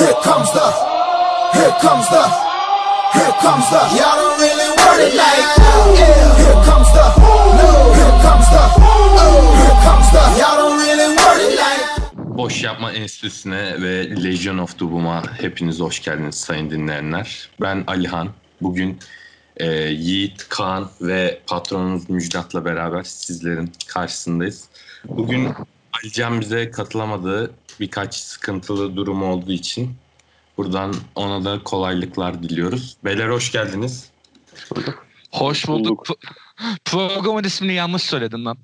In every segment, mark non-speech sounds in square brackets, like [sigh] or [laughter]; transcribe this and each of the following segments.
Here comes the, here comes the, here comes the. Y'all don't really want it like that. Yeah. Here comes the, no. Here comes the, oh. Here comes the. Y'all don't really want it like. Boş Yapma Enstitüsü'ne ve Legion of Doom'a hepiniz hoş geldiniz sayın dinleyenler. Ben Alihan. Bugün e, Yiğit, Kaan ve patronumuz Müjdat'la beraber sizlerin karşısındayız. Bugün Alican bize katılamadığı birkaç sıkıntılı durum olduğu için buradan ona da kolaylıklar diliyoruz. Beyler hoş geldiniz. Hoş bulduk. Pro- Programın ismini yanlış söyledin lan.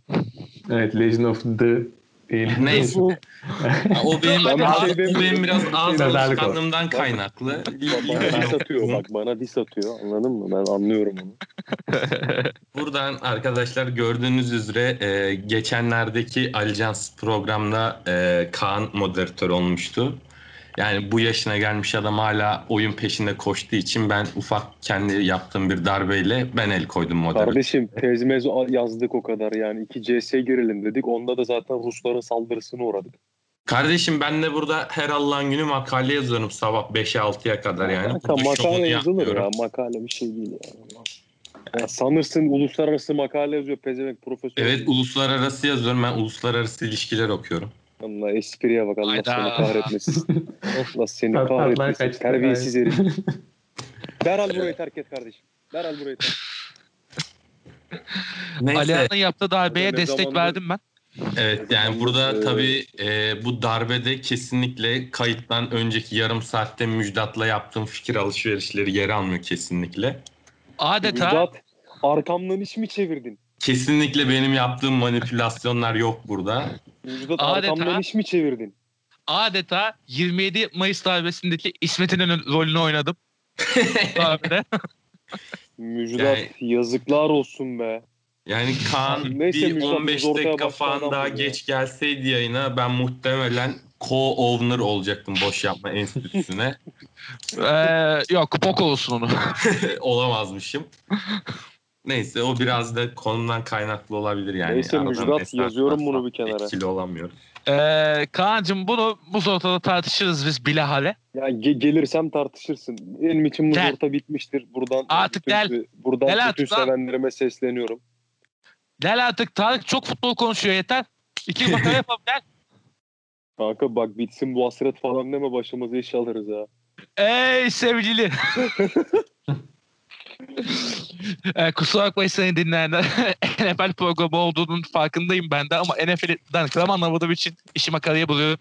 Evet Legend of the değil. Neyse. o benim, ağız- şey o benim biraz ağız alışkanlığımdan kaynaklı. Bana dis atıyor bak bana dis atıyor anladın mı? Ben anlıyorum onu. [laughs] Buradan arkadaşlar gördüğünüz üzere e, geçenlerdeki Aljans programda e, Kaan moderatör olmuştu. Yani bu yaşına gelmiş adam hala oyun peşinde koştuğu için ben ufak kendi yaptığım bir darbeyle ben el koydum moderatör. Kardeşim tezmez yazdık o kadar yani. iki CS girelim dedik. Onda da zaten Rusların saldırısına uğradık. Kardeşim ben de burada her Allah'ın günü makale yazıyorum sabah 5'e 6'ya kadar yani. Kanka, makale yazılır ya. Makale bir şey değil ya. Ya sanırsın uluslararası makale yazıyor pezevenk profesör. Evet uluslararası yazıyorum ben uluslararası ilişkiler okuyorum. Allah espriye bak Allah Hayda. seni kahretmesin. [laughs] Allah seni Tat- tatlar kahretmesin. kaçtı. Terbiyesiz herif. [laughs] Derhal burayı terk et kardeşim. Derhal burayı terk et. Neyse. Alihan'ın yaptığı darbeye Ne destek zamandır- verdim ben. Evet yani burada Ee, tabii e, bu darbede kesinlikle kayıttan önceki yarım saatte Müjdat'la yaptığım fikir alışverişleri yer almıyor kesinlikle. Adeta Müjdat arkamdan iş mi çevirdin? Kesinlikle benim yaptığım manipülasyonlar yok burada. Müjdat Adeta- iş mi çevirdin? adeta 27 Mayıs darbesindeki İsmet İnönü rolünü oynadım. [laughs] Darbede. Müjdat Yani- yazıklar olsun be. Yani Kaan Neyse, bir Müjdat, 15 biz ortaya dakika falan daha ya. geç gelseydi yayına ben muhtemelen co-owner olacaktım Boş Yapma Enstitüsü'ne. [laughs] ee, yok bok olsun onu. [laughs] Olamazmışım. Neyse o biraz da konumdan kaynaklı olabilir yani. Neyse, Aradan Müjdat, yazıyorum bunu bir kenara. Etkili olamıyor. Ee, Kaan'cığım bunu bu ortada tartışırız biz bilahare. Ya ge- gelirsem tartışırsın. Benim için bu Gel. orta bitmiştir. Buradan Artık bütün, gel. buradan Gel bütün artık lan. sevenlerime sesleniyorum. Gel artık Tarık çok futbol konuşuyor yeter. İki makara yapalım gel. [laughs] Kanka bak bitsin bu hasret falan deme başımıza iş alırız ha. Ey sevgili. [laughs] ee, kusura bakmayın seni dinleyenler. [laughs] NFL programı olduğunun farkındayım ben de ama NFL'den kram anlamadığım için işi makaraya buluyorum.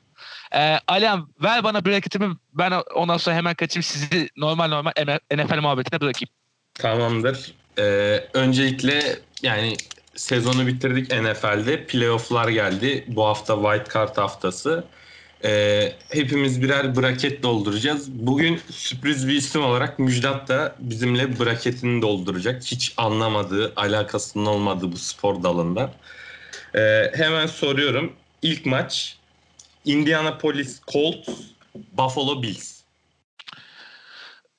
Ee, Alihan ver bana breketimi ben ondan sonra hemen kaçayım sizi normal normal NFL muhabbetine bırakayım. Tamamdır. Ee, öncelikle yani sezonu bitirdik NFL'de. Playoff'lar geldi. Bu hafta White Card haftası. Ee, hepimiz birer braket dolduracağız. Bugün sürpriz bir isim olarak Müjdat da bizimle braketini dolduracak. Hiç anlamadığı, alakasının olmadığı bu spor dalında. Ee, hemen soruyorum. İlk maç Indianapolis Colts, Buffalo Bills.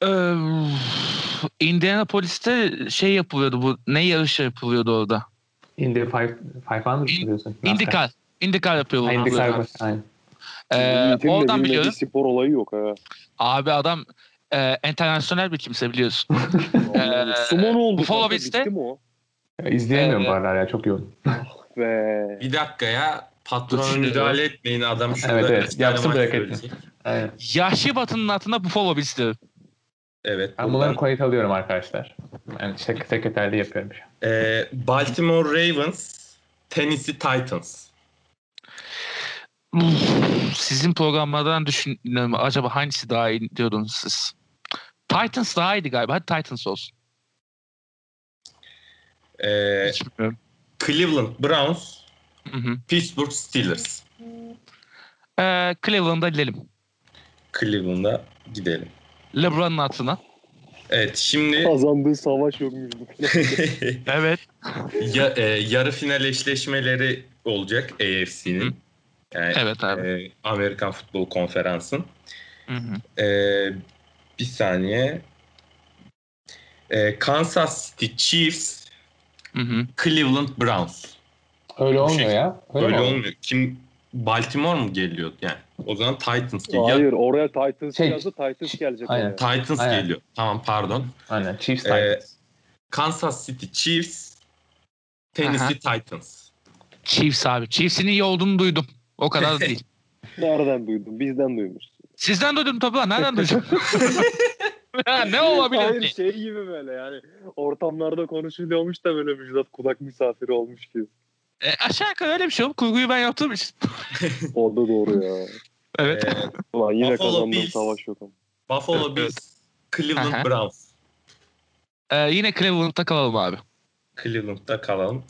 Ee, Indianapolis'te şey yapılıyordu bu ne yarışı yapılıyordu orada? Indy 5 500 İn- biliyorsun. IndyCar. IndyCar yapıyorlar. Indycar mı? Aynen. Ee, oradan biliyorum. spor olayı yok ha. Abi adam e, internasyonel bir kimse biliyorsun. [laughs] Ee, Sumo ne oldu? Buffalo? Bills'te- Bitti mi o? Ya, İzleyemiyorum Ee, aralar ya çok yoğun. [laughs] Ve Bir dakika ya. Patrona müdahale etmeyin adam şurada. Evet, evet. Yapsın bırakın. söyleyecek. Aynen. Yahşi Batı'nın altında Buffalo Bills. Evet. Ben bunları kayıt alıyorum arkadaşlar. Yani sek sekreterliği yapıyorum şu an. Ee, Baltimore Ravens, Tennessee Titans. Sizin programlardan düşünüyorum. Acaba hangisi daha iyi diyordunuz siz? Titans daha iyiydi galiba. Hadi Titans olsun. Ee. Cleveland Browns, Hı hı. Pittsburgh Steelers. Ee, Cleveland'a gidelim. Cleveland'a gidelim. LeBron'un altına. Evet şimdi kazandığı savaş yok Müjdat. [laughs] Evet. ya, e, yarı final eşleşmeleri olacak AFC'nin. Yani, Evet abi. e, Amerikan Futbol Konferans'ın. Hı hı. Ee, bir saniye. Ee, Kansas City Chiefs, Hı hı. Cleveland Browns. Öyle Bu olmuyor şey- ya. Öyle, Öyle mi? olmuyor. Kim Baltimore mu geliyor yani? O zaman Titans geliyor. Hayır oraya Titans Şey- yazdı Titans gelecek Aynen. oraya. Titans Aynen. geliyor. Tamam pardon. Aynen. Chiefs Ee, Titans. Kansas City Chiefs, Tennessee Titans. Chiefs abi. Chiefs'in iyi olduğunu duydum. O kadar da değil. [laughs] Nereden duydun? Bizden duymuş. Sizden duydum tabii lan. Nereden duydum? [laughs] [laughs] Ha, ne olabilir Hayır ki? şey gibi böyle yani ortamlarda konuşuluyormuş da böyle Müjdat kulak misafiri olmuş gibi. E, aşağı yukarı öyle bir şey oldu. Kurguyu ben yaptığım için. O da doğru ya. Evet. Ee, Ulan yine Buffalo kazandığım Bills. savaş yok ama. Buffalo Bills, Cleveland Aha. Browns. E, yine Cleveland'da kalalım abi. Cleveland'da kalalım.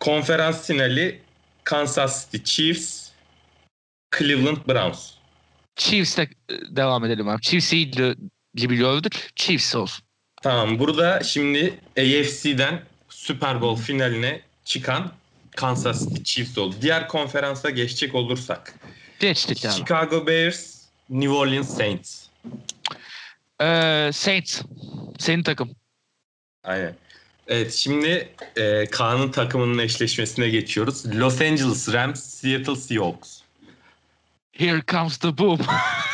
Konferans finali Kansas City Chiefs, Cleveland Browns. Chiefs'le e, devam edelim abi. Chiefs iyi gibi gördük. Chiefs olsun. Tamam burada şimdi AFC'den Super Bowl finaline çıkan Kansas City Chiefs oldu. Diğer konferansa geçecek olursak. Geçtik abi. Chicago Bears, New Orleans Saints. E, Saints. Senin takım. Aynen. Evet şimdi e, Kaan'ın takımının eşleşmesine geçiyoruz. Los Angeles Rams, Seattle Seahawks. Here comes the boom. [laughs]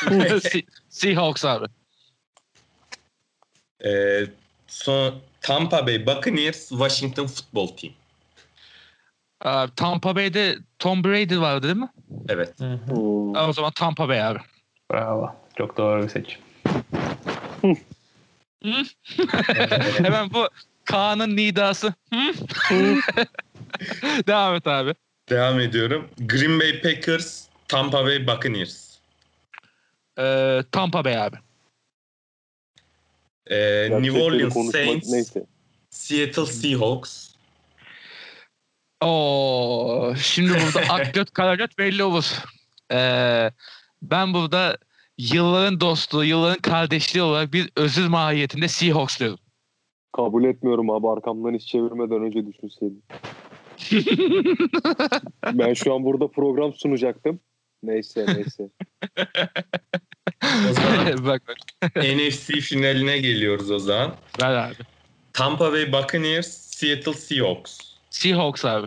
[laughs] Se- Seahawks abi. E, son, Tampa Bay Buccaneers, Washington Football Team. Aa, Tampa Bay'de Tom Brady vardı değil mi? Evet. Hı hı. Aa, o zaman Tampa Bay abi. Bravo. Çok doğru bir seçim. [laughs] Hemen bu Kaan'ın nidası. Hı? Devam et abi. Devam ediyorum. Green Bay Packers, Tampa Bay Buccaneers. Ee, Tampa Bay abi. E, Gerçekleri New Orleans Saints, Neyse. Seattle Seahawks. Oo, şimdi burada ak [laughs] göt kara göt belli olur. Ee, ben burada yılların dostu, yılların kardeşliği olarak bir özür mahiyetinde Seahawks diyorum. Kabul etmiyorum abi arkamdan hiç çevirmeden önce düşünseydim. [laughs] ben şu an burada program sunacaktım. Neyse neyse. [laughs] O zaman [laughs] bak bak. NFC finaline geliyoruz o zaman. Ver abi. Tampa Bay Buccaneers, Seattle Seahawks. Seahawks abi.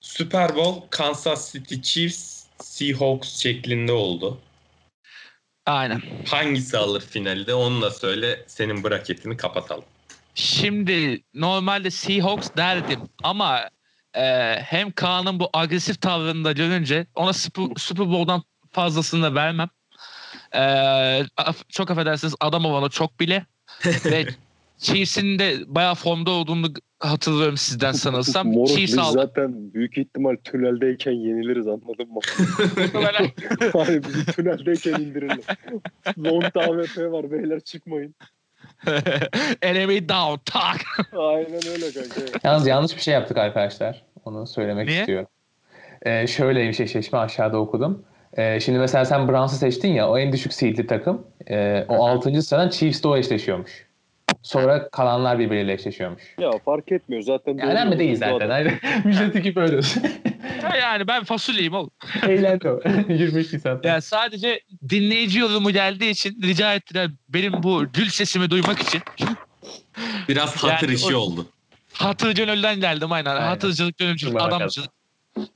Super Bowl Kansas City Chiefs, Seahawks şeklinde oldu. Aynen. Hangisi alır finalde onu da söyle senin braketini kapatalım. Şimdi normalde Seahawks derdim ama e, hem Kaan'ın bu agresif tavrını da görünce ona Super, Super Bowl'dan fazlasını da vermem. E, çok affedersiniz adam ovalı çok bile [laughs] ve Chiefs'in de bayağı formda olduğunu hatırlıyorum sizden sanırsam. Moruk biz Chiefs aldı. zaten büyük ihtimal tüneldeyken yeniliriz anladın mı? [laughs] Hani bizi tüneldeyken indirirler. Long AWP var beyler çıkmayın. [laughs] Enemy down tak. Aynen öyle kanka. Yalnız yanlış bir şey yaptık arkadaşlar. Onu söylemek Niye? istiyorum. Ee, şöyle bir eşleşme aşağıda okudum. Ee, şimdi mesela sen Browns'u seçtin ya o en düşük seedli takım. Ee, o 6. sıradan Chiefs'le o eşleşiyormuş. Sonra kalanlar birbiriyle eşleşiyormuş. Ya fark etmiyor zaten. Ya önemli değil zaten. Aynen. Müjdat ekip öyle. Ya yani ben fasulyeyim oğlum. Eğlendi o. 25 Nisan. Yani sadece dinleyici yorumu geldiği için rica ettiler benim bu gül sesimi duymak için. Biraz hatır Yani işi o- oldu. Hatır gönülden geldim aynen. Aynen. Hatırcılık, bakalım. adamcılık.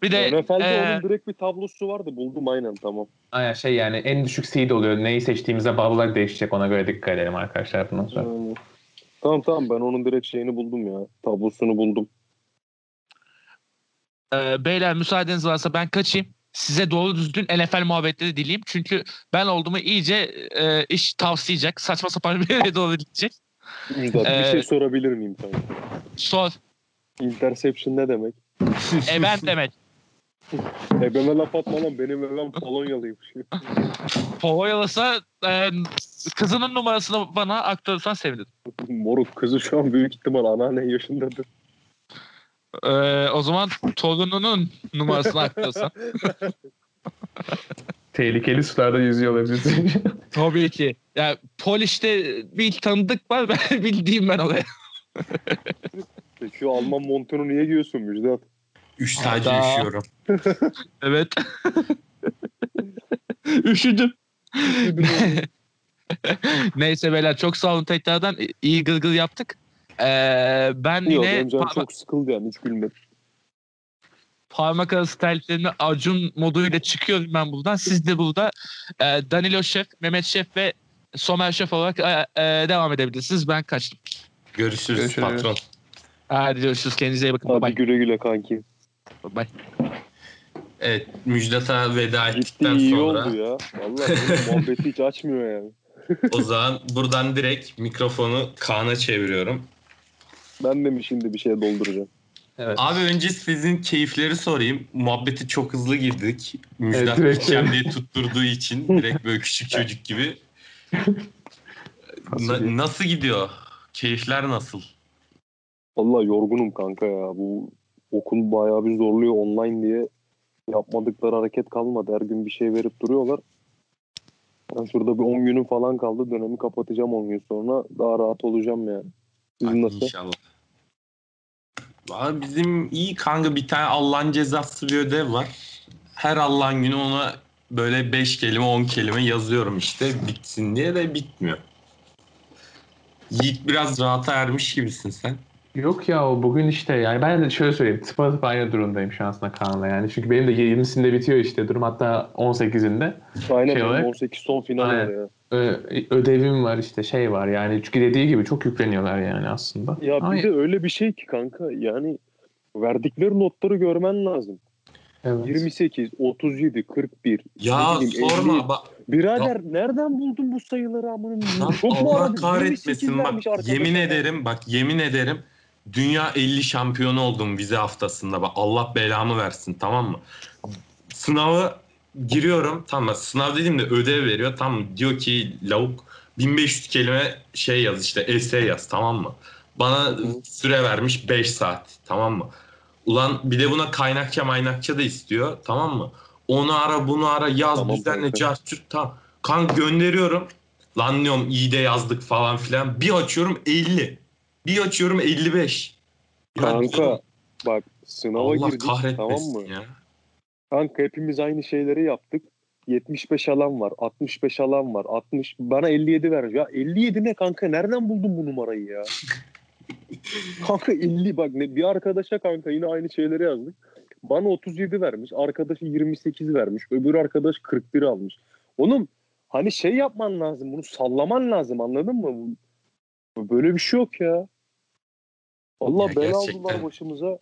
Bir de NFL'de e, onun direkt bir tablosu vardı. Buldum aynen tamam. Aynen şey yani en düşük seed oluyor. Neyi seçtiğimize bağlı olarak değişecek. Ona göre dikkat edelim arkadaşlar bundan sonra. Yani. Tamam tamam ben onun direkt şeyini buldum ya. Tablosunu buldum. e, beyler müsaadeniz varsa ben kaçayım. Size doğru düzgün NFL muhabbetleri dileyim. Çünkü ben olduğumu iyice e, iş tavsiyecek. Saçma sapan bir yere doğru gidecek. Müjdat bir Ee, şey sorabilir miyim sana? Sor. Interception ne demek? [laughs] E ben demek. Ebeme laf atma lan benim ebem Polonyalıymış. [laughs] Polonyalıysa e, kızının numarasını bana aktarırsan sevinirim. Moruk kızı şu an büyük ihtimal anneannen yaşındadır. E, o zaman torununun numarasını aktarırsan. [laughs] Tehlikeli sularda yüzüyor olabilir. [laughs] Tabii ki. Ya Poliş'te bir tanıdık var. Ben [laughs] bildiğim ben oraya. Peki şu Alman montunu niye giyiyorsun Müjdat? Üç Hayda. üşüyorum. [laughs] Evet. Üşüdüm. Neyse beyler çok sağ olun tekrardan. İyi gırgır yaptık. Ee, ben Yok yine parma- çok sıkıldı yani hiç gülmedim. Parmak arası terliklerini Acun moduyla çıkıyorum ben buradan. Siz de burada e, Danilo Şef, Mehmet Şef ve Somer Şef olarak e, e, devam edebilirsiniz. Ben kaçtım. Görüşürüz, Görüşürüz. patron. Hadi görüşürüz. Kendinize iyi bakın. Hadi bye. güle güle kanki. Bye bye. Evet Müjdat'a veda ettikten iyi sonra oldu ya. Vallahi [laughs] muhabbeti hiç açmıyor yani. o zaman buradan direkt mikrofonu Kaan'a çeviriyorum. Ben de mi şimdi bir şey dolduracağım? Evet. Abi önce sizin keyifleri sorayım. Muhabbeti çok hızlı girdik. Müjdat öyle. diye tutturduğu için direkt böyle küçük çocuk gibi. [laughs] Na- nasıl gidiyor? Keyifler nasıl? Vallahi yorgunum kanka ya. Bu okul bayağı bir zorluyor online diye. Yapmadıkları hareket kalmadı. Her gün bir şey verip duruyorlar. Ben şurada bir 10 günüm falan kaldı. Dönemi kapatacağım 10 gün sonra. Daha rahat olacağım yani. Sizin Ay, nasıl? İnşallah. Abi bizim iyi kanka bir tane Allah'ın cezası bir ödev var. Her Allah'ın günü ona böyle 5 kelime 10 kelime yazıyorum işte bitsin diye de bitmiyor. Yiğit biraz rahata ermiş gibisin sen. Yok ya o bugün işte yani ben de şöyle söyleyeyim tıpatıp aynı durumdayım şu an aslında Kaan'la yani. Çünkü benim de 20'sinde bitiyor işte durum hatta 18'inde. Aynen Şey olarak- 18 son final var ya. Ödevim var işte şey var yani çünkü dediği gibi çok yükleniyorlar yani aslında. Ya bir de öyle bir şey ki kanka yani verdikleri notları görmen lazım. evet. 28, 37, 41. Ya bileyim, sorma 50. bak Birader nereden buldun bu sayıları amına? Lan Çok mu Allah aradın? 28 kahretmesin bak yemin ya. ederim bak yemin ederim dünya 50 şampiyonu oldum vize haftasında bak Allah belamı versin tamam mı? Sınavı giriyorum mı? Sınav dediğimde ödev veriyor mı? Diyor ki lavuk 1500 kelime şey yaz işte essay yaz tamam mı? Bana süre vermiş 5 saat tamam mı? Ulan bir de buna kaynakça maynakça da istiyor tamam mı? Onu ara bunu ara yaz Tamam bizden ne cart tamam. Kan gönderiyorum. Lan diyorum iyi de yazdık falan filan. Bir açıyorum 50. Bir açıyorum 55. Ya Kanka bak sınava Allah girdik tamam mı? ya. Kanka hepimiz aynı şeyleri yaptık. 75 alan var, 65 alan var, 60 bana 57 vermiş. Ya 57 ne kanka? Nereden buldun bu numarayı ya? [laughs] kanka 50 bak ne bir arkadaşa kanka yine aynı şeyleri yazdık. Bana 37 vermiş, arkadaşı 28 vermiş, öbür arkadaş 41 almış. Oğlum hani şey yapman lazım, bunu sallaman lazım anladın mı? Böyle bir şey yok ya. Allah Ya bela aldılar başımıza.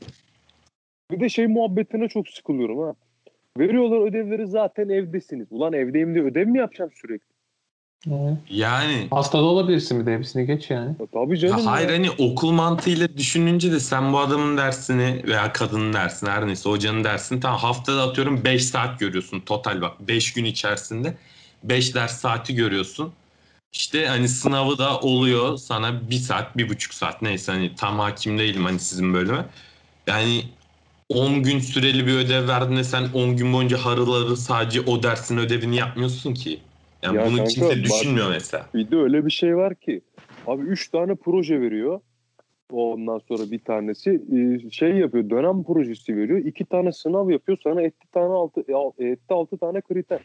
Bir de şey muhabbetine çok sıkılıyorum ha. Veriyorlar ödevleri zaten evdesiniz. Ulan evdeyim diye ödev mi yapacağım sürekli? Yani Hasta da olabilirsin bir de hepsini geç yani. Ya tabii ya canım. hayır ya. hani okul mantığıyla düşününce de sen bu adamın dersini veya kadının dersini her neyse hocanın dersini tam haftada atıyorum 5 saat görüyorsun total bak 5 gün içerisinde 5 ders saati görüyorsun. İşte hani sınavı da oluyor sana bir saat, bir buçuk saat neyse hani tam hakim değilim hani sizin bölüme. Yani 10 gün süreli bir ödev verdiğinde sen 10 gün boyunca harıl harıl sadece o dersin ödevini yapmıyorsun ki. Yani Ya bunu kanka, kimse bak- düşünmüyor mesela. Bir de öyle bir şey var ki. Abi 3 tane proje veriyor. Ondan sonra bir tanesi e, şey yapıyor. Dönem projesi veriyor. 2 tane sınav yapıyor. Sana etti tane altı, etti 6 tane kriter.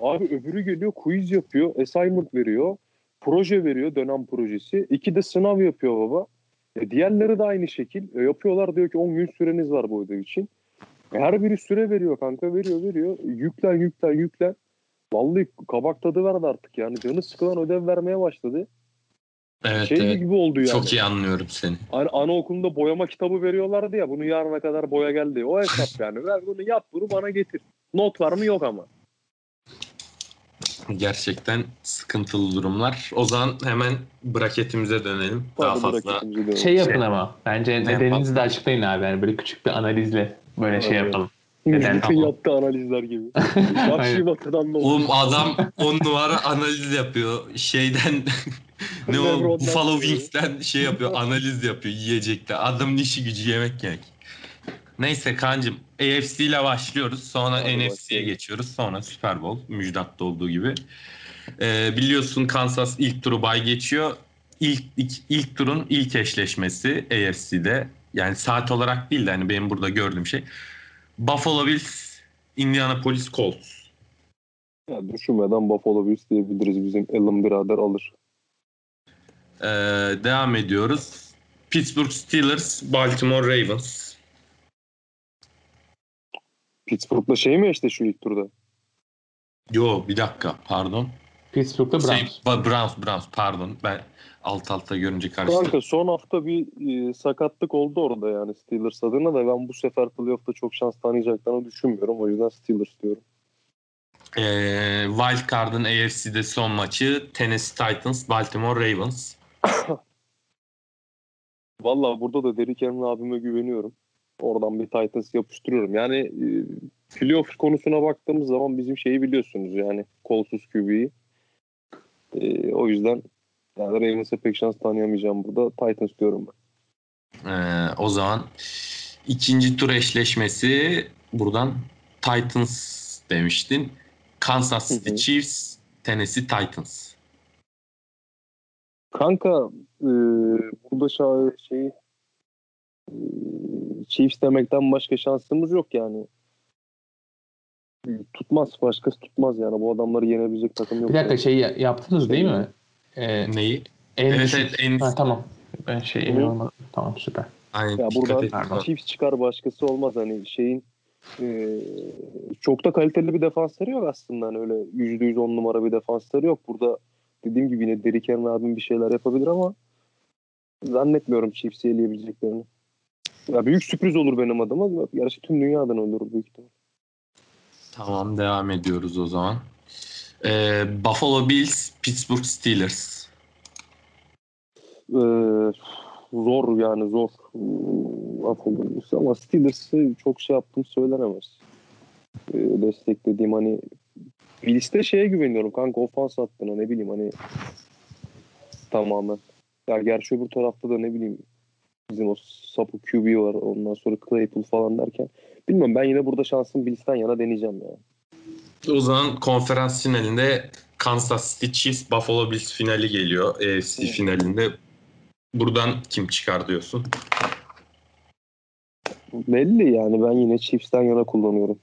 Abi öbürü geliyor quiz yapıyor. Assignment veriyor. Proje veriyor dönem projesi. 2 de sınav yapıyor baba. E, diğerleri de aynı şekil. E, yapıyorlar diyor ki 10 gün süreniz var bu ödev için. E, her biri süre veriyor kanka. Veriyor veriyor. Yüklen yüklen yüklen. Vallahi kabak tadı verdi artık yani. Canı sıkılan ödev vermeye başladı. Evet, şey evet. gibi oldu yani. Çok iyi anlıyorum seni. Hani anaokulunda boyama kitabı veriyorlardı ya. Bunu yarına kadar boya geldi. O hesap [laughs] yani. Ver bunu yap bunu bana getir. Not var mı yok ama. Gerçekten sıkıntılı durumlar. O zaman hemen braketimize dönelim. Daha fazla de. Şey yapın ama bence Ne nedeninizi yapalım? de açıklayın abi yani böyle küçük bir analizle böyle şey yapalım. Neden? Yaptığı analizler gibi. [laughs] Batıdan da Oğlum adam on numara analiz yapıyor. Şeyden [laughs] ne o Buffalo. Wings'ten şey yapıyor analiz yapıyor yiyecekte. Adamın işi gücü yemek yemek. Neyse kancım AFC ile başlıyoruz. Sonra NFC'ye geçiyoruz. Sonra Super Bowl. Müjdat'ta olduğu gibi. Ee, biliyorsun Kansas ilk turu bay geçiyor. İlk, ilk, ilk turun ilk eşleşmesi AFC'de. Yani saat olarak değil de hani benim burada gördüğüm şey. Buffalo Bills, Indianapolis Colts. Ya düşünmeden Buffalo Bills diyebiliriz. Bizim Allen birader alır. Ee, devam ediyoruz. Pittsburgh Steelers, Baltimore Ravens. Pittsburgh'la şey mi işte şu ilk turda? Yo bir dakika pardon. Pittsburgh'da Şey, Browns. Ba- Browns, Browns pardon. Ben alt alta görünce karıştım. Kanka son hafta bir e, sakatlık oldu orada yani Steelers adına da ben bu sefer playoff'ta çok şans tanıyacaklarını düşünmüyorum. O yüzden Steelers diyorum. Ee, Wild Card'ın AFC'de son maçı Tennessee Titans, Baltimore Ravens. [coughs] Vallahi burada da Derrick Henry abime güveniyorum. Oradan bir Titans yapıştırıyorum. Yani e, playoff konusuna baktığımız zaman bizim şeyi biliyorsunuz yani kolsuz QB'yi. E, o yüzden yani Ravens'e pek şans tanıyamayacağım burada. Titans diyorum ben. Ee, o zaman ikinci tur eşleşmesi buradan Titans demiştin. Kansas City. Chiefs, Tennessee Titans. Kanka e, burada şey Chiefs demekten başka şansımız yok yani. Tutmaz. Başkası tutmaz yani. Bu adamları yenebilecek takım yok. Bir dakika yani. şey ya- yaptınız değil mi? Ee, Neyi? en Evet, düşük- evet, en- Ha, tamam. Ben şey emin olmadım. Tamam süper. Aynen, Ya buradan. Chiefs çıkar başkası olmaz hani şeyin e, çok da kaliteli bir defansları yok aslında hani öyle yüzde yüz on numara bir defansları yok. Burada dediğim gibi yine Derrick Henry abim bir şeyler yapabilir ama zannetmiyorum Chiefs'i eleyebileceklerini. Ya büyük sürpriz olur benim adıma. Gerçi tüm dünya adına olur büyük ihtimal. Tamam devam ediyoruz o zaman. Ee, Buffalo Bills, Pittsburgh Steelers. Ee, zor yani zor. Affedersin ama Steelers'ı çok şey yaptım söylenemez. Ee, desteklediğim hani Bills'te şeye güveniyorum kanka ofans hattına ne bileyim hani tamamen. Ya gerçi öbür tarafta da ne bileyim bizim o sapı QB var ondan sonra Claypool falan derken bilmiyorum ben yine burada şansım Bills'ten yana deneyeceğim ya. O zaman konferans finalinde Kansas City Chiefs, Buffalo Bills finali geliyor. AFC Hı. finalinde. Buradan kim çıkar diyorsun? Belli yani ben yine Chiefs'ten yana kullanıyorum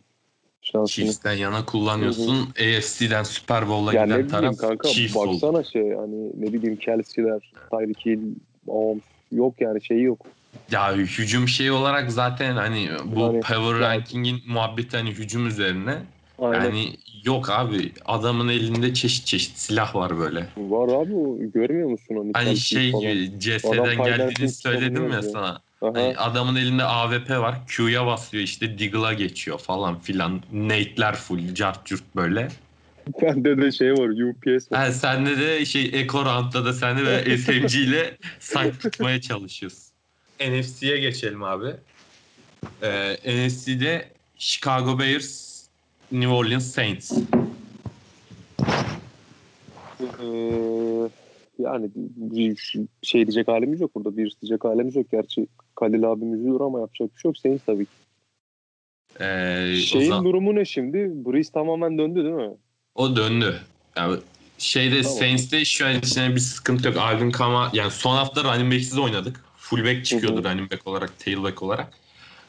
şansını. Chiefs'ten yana kullanıyorsun. AFC'den Super Bowl'a Yani giden taraf kanka Chiefs oldu. baksana şey hani ne bileyim Kelsey'ler, Tyreek Hill, Mahomes yok yani şeyi yok. Ya hücum şey olarak zaten hani bu Yani- power Ya- ranking'in muhabbeti hani hücum üzerine. Aynen. Yani yok abi adamın elinde çeşit çeşit silah var böyle. Var abi o görmüyor musun onu? Hani Kelsey şey CS'den geldiğini söyledim ya sana. Hani adamın elinde AWP var. Q'ya basıyor işte Deagle'a geçiyor falan filan. Nate'ler full, cart curt böyle. [laughs] Bende de şey var UPS var. Ha, sende de şey Round'da da sende de [laughs] SMG ile site tutmaya çalışıyorsun. NFC'ye geçelim abi. Ee, NFC'de Chicago Bears, New Orleans Saints. Ee, yani bir şey diyecek halimiz yok burada. Bir diyecek halimiz yok. Gerçi Kalil abim üzülür ama yapacak bir şey yok. Saints tabii ki. Ee, Şeyin zaman- durumu ne şimdi? Breeze tamamen döndü değil mi? O döndü. Yani şeyde Tamam. Saints'te şu an içine bir sıkıntı yok. Alvin Kama yani son hafta running back'siz oynadık. Fullback çıkıyordu Hı hı. running back olarak, tailback olarak.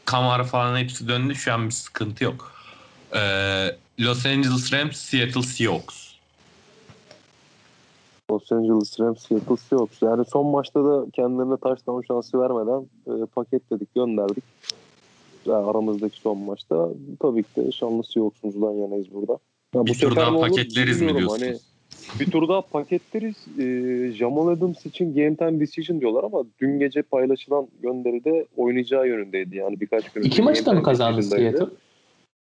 Kamara falan hepsi döndü. Şu an bir sıkıntı yok. Ee, Los Angeles Rams, Seattle Seahawks. Los Angeles Rams, Seattle Seahawks. Yani son maçta da kendilerine touchdown şansı vermeden e, paketledik, gönderdik. Yani aramızdaki son maçta tabii ki de şanlı Seahawks'umuzdan yanayız burada. Ya bir tur daha paketleriz mi diyorsunuz? Hani bir tur daha paketleriz. E, Jamal Adams için game time decision diyorlar ama dün gece paylaşılan gönderide oynayacağı yönündeydi. Yani birkaç gün İki maçı da game mı kazandı. Seattle?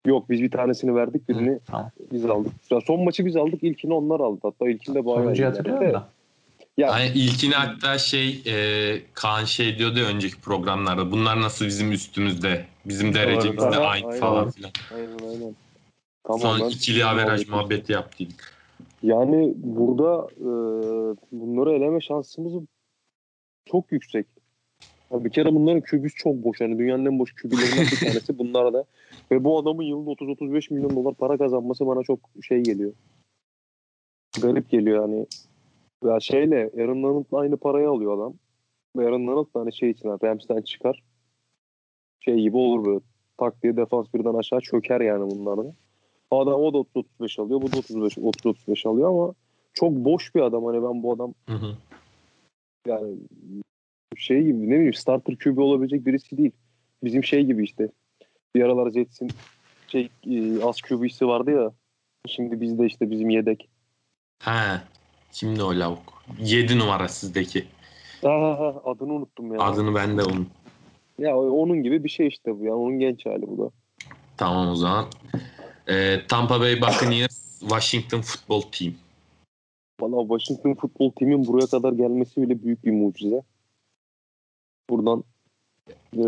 Yok biz bir tanesini verdik birini Hı, tamam. biz aldık. Ya son maçı biz aldık ilkini onlar aldı. Hatta ilkinde bayağı Sonuncuyu iyiydi. hatırlıyorum da. Ya, Hani ilkini hatta şey e, Kaan şey diyordu ya önceki programlarda bunlar nasıl bizim üstümüzde bizim derecemizde aynı aynen. falan filan. Aynen aynen. Son Tamamen ikili averaj muhabbeti. yaptıydık. Yani burada e, bunları eleme şansımız çok yüksek. Ya bir kere bunların kübüs çok boş. Yani dünyanın en boş kübülerinden bir [laughs] tanesi bunlar da. Ve bu adamın yılda 30-35 milyon dolar para kazanması bana çok şey geliyor. Garip geliyor yani. Ya şeyle Aaron Donald'la aynı parayı alıyor adam. Ve Aaron Donald da hani şey için yani Rams'ten çıkar. Şey gibi olur böyle. Tak diye defans birden aşağı çöker yani bunlarda. Adam o da 30-35 alıyor. Bu da 35 30-35 alıyor ama çok boş bir adam. Hani ben bu adam Hı hı. yani şey gibi ne bileyim starter QB olabilecek birisi değil. Bizim şey gibi işte. Bir aralar Jets'in şey e, az QB'si vardı ya. Şimdi bizde işte bizim yedek. Ha. Kimdi o lavuk? 7 numara sizdeki. Aa, adını unuttum ya. Adını ben de unuttum. Ya onun gibi bir şey işte bu ya. Onun genç hali bu da. Tamam o zaman. Ee, Tampa Bay Buccaneers Washington Football Team. Valla Washington futbol timin buraya kadar gelmesi bile büyük bir mucize. Buradan e,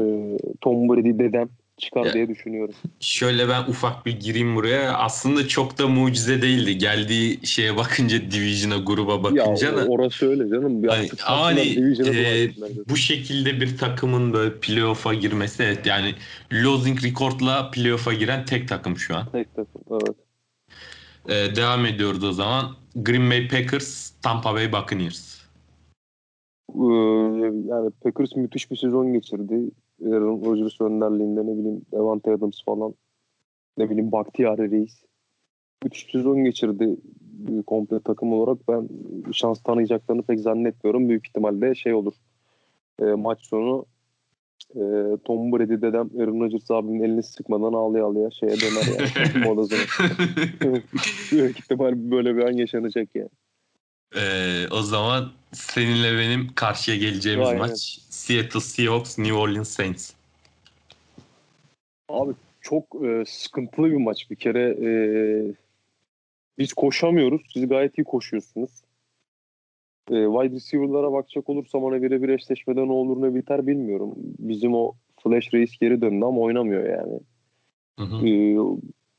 Tom Brady dedem çıkar Ya. diye düşünüyorum. Şöyle ben ufak bir gireyim buraya. Aslında çok da mucize değildi. Geldiği şeye bakınca Division'a gruba bakınca ya da. orası öyle canım. Bir Hani, hani, e, bu şekilde bir takımın böyle playoff'a girmesi evet yani losing record'la playoff'a giren tek takım şu an. Tek takım evet. Ee, devam ediyoruz o zaman. Green Bay Packers, Tampa Bay Buccaneers. Ee, yani Packers müthiş bir sezon geçirdi. Aaron Rodgers önderliğinde ne bileyim Devante Adams falan ne bileyim Bakhtiari Reis. Müthiş bir sezon geçirdi e, komple takım olarak. Ben şans tanıyacaklarını pek zannetmiyorum. Büyük ihtimalle şey olur. E, maç sonu e, Tom Brady dedem Aaron Rodgers abinin elini sıkmadan ağlaya ağlaya şeye döner yani. [laughs] [laughs] Büyük ihtimal böyle bir an yaşanacak yani. Ee, o zaman seninle benim karşıya geleceğimiz Aynen. maç Seattle Seahawks, New Orleans Saints. Abi çok e, sıkıntılı bir maç bir kere. E, biz koşamıyoruz. Siz gayet iyi koşuyorsunuz. E, wide receiver'lara bakacak olursam ona birebir eşleşmede ne olur ne biter bilmiyorum. Bizim o Flash Reis geri döndü ama oynamıyor yani. Hı hı. E,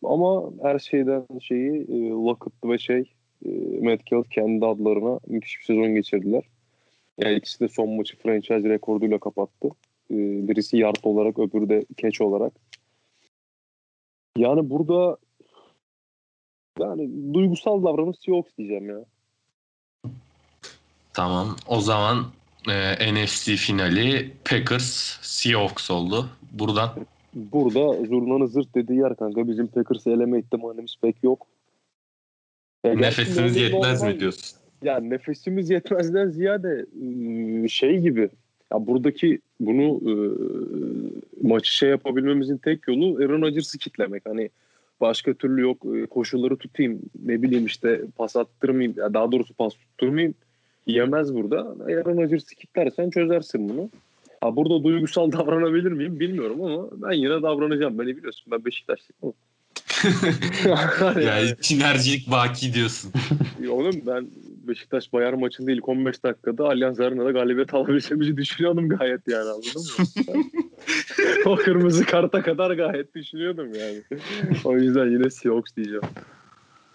ama her şeyden şeyi e, Lockett ve şey e, Metcalf kendi adlarına müthiş bir sezon geçirdiler. Yani ikisi de son maçı franchise rekorduyla kapattı. E, birisi yard olarak öbürü de catch olarak. Yani burada yani duygusal davranış Seahawks diyeceğim ya. Tamam. O zaman e, NFC finali Packers Seahawks oldu. Buradan Burada zurnanın zırt dediği yer kanka. Bizim Packers'ı eleme ihtimalimiz pek yok. Ya gerçi nefesimiz yetmez normal- mi diyorsun? Ya nefesimiz yetmezden ziyade ıı, şey gibi. Ya buradaki bunu ıı, maçı şey yapabilmemizin tek yolu Aaron Rodgers'ı kitlemek. Hani başka türlü yok. Iı, Koşulları tutayım. Ne bileyim işte pas attırmayayım. Ya daha doğrusu pas tutturmayayım. Yemez burada. Aaron Rodgers'ı kitlersen çözersin bunu. Ha burada duygusal [laughs] davranabilir miyim bilmiyorum ama ben yine davranacağım. Beni biliyorsun ben Beşiktaşlıyım. [laughs] yani sinerjilik baki diyorsun. Oğlum ben Beşiktaş Bayern maçında ilk 15 dakikada Allianz Arena'da galibiyet alabileceğimizi düşünüyordum gayet yani anladın mı? [laughs] o kırmızı karta kadar gayet düşünüyordum yani. O yüzden yine Seahawks diyeceğim.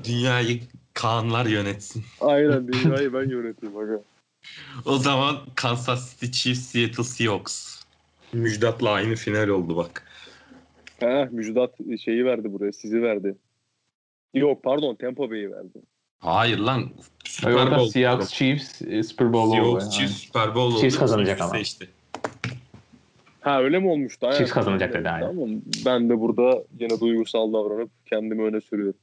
Dünyayı Kaanlar yönetsin. Aynen [laughs] dünyayı ben yöneteyim aga. O zaman Kansas City Chiefs, Seattle Seahawks. Müjdat'la aynı final oldu bak. Ha, Müjdat şeyi verdi buraya sizi verdi. Yok pardon Tampa Bay'i verdi. Hayır lan. Super Bowl. Seahawks Chiefs e, Super Bowl oldu. Seahawks. Chiefs Super Bowl oldu. Chiefs kazanacak ama. Seçti. Ha öyle mi olmuştu? Aynen. Chiefs kazanacak dedi, aynen. Tamam. Ben de burada yine duygusal davranıp kendimi öne sürüyorum.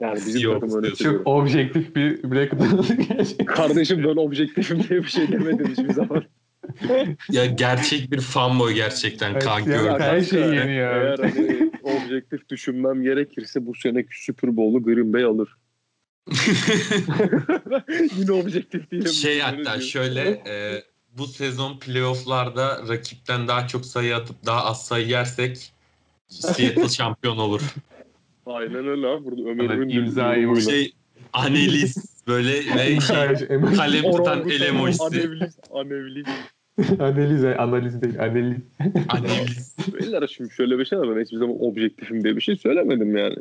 Yani bizim Seahawks takımı öne diyorsun. sürüyorum. Çok objektif bir break gerçekten. Kardeşim ben objektifim diye bir şey demedim hiçbir zaman. [laughs] Ya gerçek bir fanboy gerçekten Evet, Kaan ya, gördüm. Her şey yeniyor. Eğer hani objektif düşünmem gerekirse bu seneki Super Bowl'u Green Bay alır. [laughs] Yine objektif değilim. şey hatta şöyle e, bu sezon playofflarda rakipten daha çok sayı atıp daha az sayı yersek Seattle [laughs] şampiyon olur. Aynen öyle abi. Burada Ömer Evet, imzayı yorumuyla. Şey analiz böyle [laughs] ve şey kalem tutan el emojisi. Anevlis, [laughs] anevlis. analiz, analiz değil, analiz. [laughs] Analiz. Beyler şimdi şöyle bir şey var. Ben hiçbir zaman objektifim diye bir şey söylemedim yani.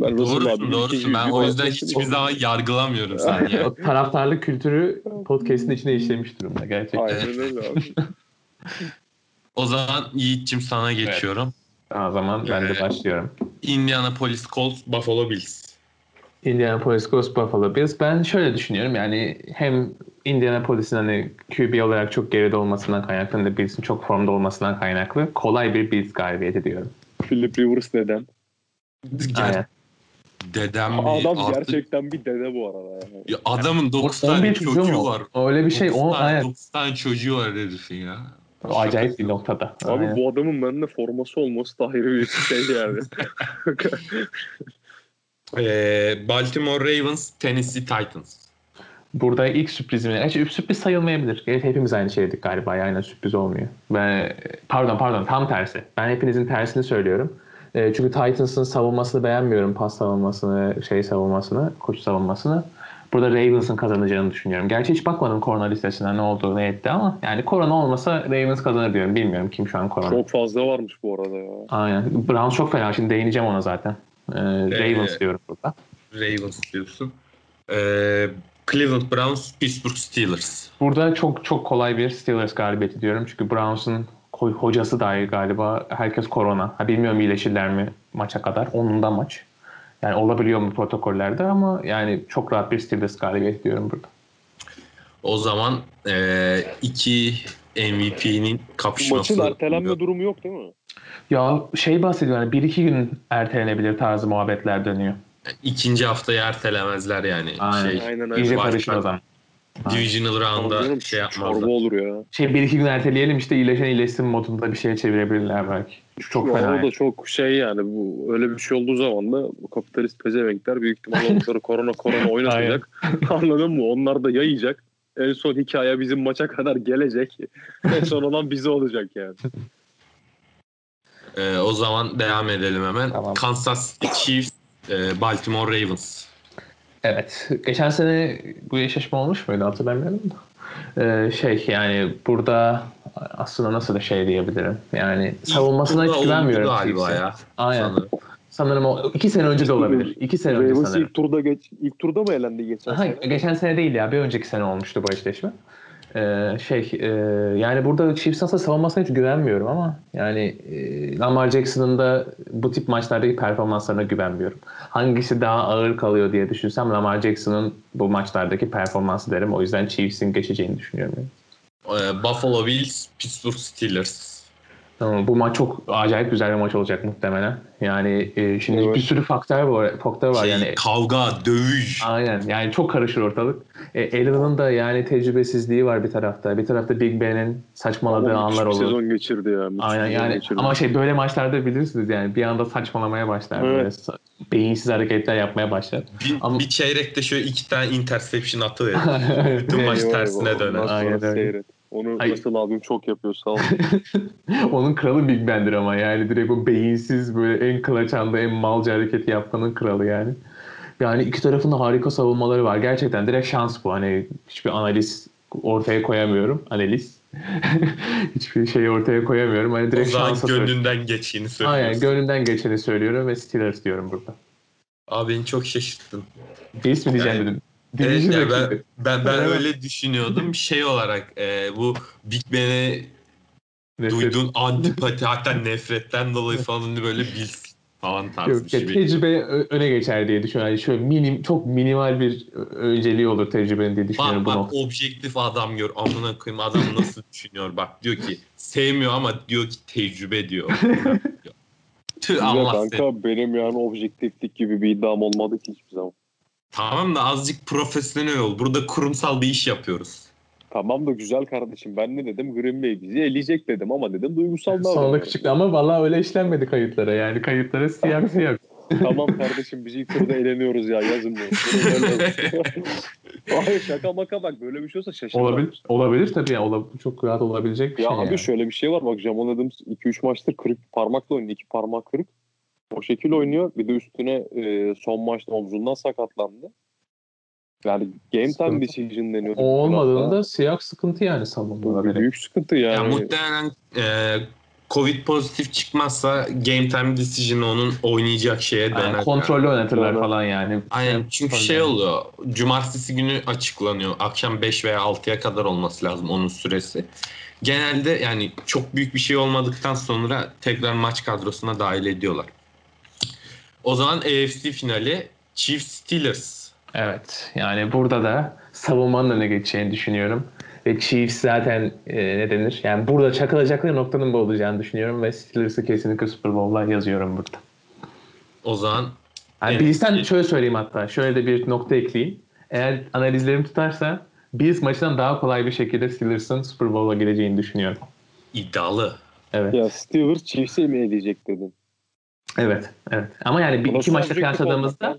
Ben Doğrusun abinin doğrusun. ikinci Ben o yüzden hiçbir zaman yargılamıyorum seni ya. O taraftarlık kültürü podcast'in içine işlemiş durumda gerçekten. Aynen öyle abi. O zaman Yiğit'cim sana geçiyorum. O zaman ben de Evet. başlıyorum. Indianapolis Colts, Buffalo Bills. Indianapolis Colts Buffalo Bills. Ben şöyle düşünüyorum yani hem Indianapolis'in hani QB olarak çok geride olmasından kaynaklı hem de Bills'in çok formda olmasından kaynaklı kolay bir Bills galibiyeti diyorum. Philip Rivers dedem. Aynen. Dedem mi? Adam Artık gerçekten bir dede bu arada. Yani. Ya adamın 9 11 tane çocuğu mu? var. Öyle bir şey. 9 O, tane, aynen. 9 tane çocuğu var herifin ya. O acayip bir noktada. Abi Aynen. bu adamın bende forması olması da ayrı bir şey yani. [laughs] [laughs] Ee, Baltimore Ravens, Tennessee Titans. Burada ilk sürprizim. Gerçi sürpriz sayılmayabilir. Evet, hepimiz aynı şey dedik galiba. Yani sürpriz olmuyor. Ben, pardon pardon tam tersi. Ben hepinizin tersini söylüyorum. E, çünkü Titans'ın savunmasını beğenmiyorum. Pas savunmasını, şey savunmasını, koç savunmasını. Burada Ravens'ın kazanacağını düşünüyorum. Gerçi hiç bakmadım korona listesine ne oldu ne etti ama yani korona olmasa Ravens kazanır diyorum. Bilmiyorum kim şu an korona. Çok fazla varmış bu arada ya. Aynen. Browns çok fena. Şimdi değineceğim ona zaten. E, Ravens diyorum burada. Ravens diyorsun. Ee, Cleveland Browns, Pittsburgh Steelers. Burada çok çok kolay bir Steelers galibiyeti diyorum. Çünkü Browns'un hocası dahi galiba herkes korona. Ha, bilmiyorum iyileşirler mi maça kadar. Onundan maç. Yani olabiliyor mu protokollerde ama yani çok rahat bir Steelers galibiyeti diyorum burada. O zaman ee, iki MVP'nin kapışması. Maçın ertelenme durumu yok değil mi? Ya şey bahsediyor yani bir iki gün ertelenebilir tarzı muhabbetler dönüyor. İkinci haftayı ertelemezler yani. Aynen. Şey, Aynen İyice aynen. karışır o zaman. Divisional round'a şey Çorba yapmazlar. olur ya. Şey bir iki gün erteleyelim işte iyileşen iyileşsin modunda bir şeye çevirebilirler belki. Çok fena. O yani. da çok şey yani bu öyle bir şey olduğu zaman da bu kapitalist pezevenkler büyük ihtimalle onları korona korona oynatacak. [laughs] [laughs] Anladın mı? Onlar da yayacak. En son hikaye bizim maça kadar gelecek. en son olan bize olacak yani. [laughs] Ee, o zaman devam edelim hemen. Tamam. Kansas City Chiefs, e, Baltimore Ravens. Evet. Geçen sene bu eşleşme olmuş muydu hatırlamıyorum da. Ee, şey yani burada aslında nasıl da şey diyebilirim. Yani savunmasına hiç güvenmiyorum. galiba ya. Aynen. sanırım. Sanırım o iki sene önce de olabilir. İki sene önce Ravens sanırım. ilk turda geç ilk turda mı elendi geçen Aha, sene? geçen sene değil ya. Bir önceki sene olmuştu bu eşleşme. Ee, şey e, yani burada Chiefs'in aslında savunmasına hiç güvenmiyorum ama yani e, Lamar Jackson'ın da bu tip maçlardaki performanslarına güvenmiyorum. Hangisi daha ağır kalıyor diye düşünsem Lamar Jackson'ın bu maçlardaki performansı derim. O yüzden Chiefs'in geçeceğini düşünüyorum. Ee, Buffalo Bills, Pittsburgh Steelers. Tamam, bu maç çok acayip güzel bir maç olacak muhtemelen. Yani e, şimdi Evet. bir sürü faktör var. Faktör var Şey, yani. Kavga, dövüş. Aynen yani çok karışır ortalık. E, Allen'ın da yani tecrübesizliği var bir tarafta. Bir tarafta Big Ben'in saçmaladığı Ama anlar olur. sezon geçirdi ya. müthiş Aynen yani geçirdi. ama şey böyle maçlarda bilirsiniz yani bir anda saçmalamaya başlar. Evet. Böyle beyinsiz hareketler yapmaya başlar. Bir, Ama- bir çeyrekte şöyle iki tane interception atıverir. [laughs] Bütün maç tersine döner. Aynen öyle. seyret. Onu Ay- nasıl abim çok yapıyor sağ ol. [laughs] Onun kralı Big Ben'dir ama yani direkt o beyinsiz böyle en kılaç anda en malca hareketi yapmanın kralı yani. Yani iki tarafın da harika savunmaları var. Gerçekten direkt şans bu. Hani hiçbir analiz ortaya koyamıyorum. Analiz. [laughs] hiçbir şey ortaya koyamıyorum. Hani O direkt zaman şansa söylüyorum. gönlünden geçtiğini Aynen söylüyorsun. gönlümden geçeni söylüyorum ve Steelers diyorum burada. Abi beni çok şaşırttın. Bills mi diyeceğim Yani- dedim. Evet, Division ya ben, ben, ben Evet. öyle düşünüyordum. [laughs] Şey olarak e, bu Big Ben'e duyduğun antipati [laughs] hatta nefretten dolayı falan hani böyle Bills falan tarzı Yok, bir şey. ya, tecrübe ö- öne geçer diye düşünüyorum. Yani şöyle minim, çok minimal bir önceliği olur tecrübenin diye düşünüyorum Bak bak noktada. objektif adam gör. Amına koyayım adam nasıl [laughs] düşünüyor. Bak diyor ki sevmiyor ama diyor ki tecrübe diyor. Tüh Allah kanka seni. benim yani objektiflik gibi bir iddiam olmadı ki hiçbir zaman. Tamam da azıcık profesyonel ol. Burada kurumsal bir iş yapıyoruz. Tamam da güzel kardeşim ben ne dedim Green Bay bizi eleyecek dedim ama dedim duygusal [laughs] davranıyorum. küçük ama vallahi öyle işlenmedi kayıtlara. Yani kayıtlara siyah siyah. [laughs] tamam kardeşim biz ilk turda eğleniyoruz ya yazın böyle- [laughs] Hayır şaka maka bak böyle bir şey olsa şaşırmam. olabilir. Olabilir tabii ya. Olab- çok rahat olabilecek bir Ya şey. abi yani. şöyle bir şey var bak Jamal Adams 2-3 maçtır kırık parmakla oynuyor. 2 parmak kırık. O şekil oynuyor. Bir de üstüne e, son maçta omzundan sakatlandı. Yani game time decision deniyor. O olmadığında siyah sıkıntı yani savunmada. Büyük sıkıntı Ya yani. muhtemelen e, Covid pozitif çıkmazsa game time decision onun oynayacak şeye döner. Yani yani. kontrollü oynatırlar Doğru. falan yani. Aynen Yani çünkü kontrollü. şey oluyor. Cumartesi günü açıklanıyor. Akşam 5 veya 6'ya kadar olması lazım onun süresi. Genelde yani çok büyük bir şey olmadıktan sonra tekrar maç kadrosuna dahil ediyorlar. O zaman AFC finali Chiefs Steelers. Evet. Yani burada da savunmanın öne geçeceğini düşünüyorum. Ve Chiefs zaten e, ne denir? Yani burada çakılacakları noktanın bu olacağını düşünüyorum. Ve Steelers'ı kesinlikle Super Bowl'la yazıyorum burada. O zaman Yani Evet. Bills'ten şöyle söyleyeyim hatta. Şöyle de bir nokta ekleyeyim. Eğer analizlerim tutarsa Bills maçından daha kolay bir şekilde Steelers'ın Super Bowl'a gireceğini düşünüyorum. iddialı. Evet. Ya Steelers Chiefs'e mi edecek dedin? Evet. Evet. Ama yani bir, iki maçta objektif kıyasladığımızda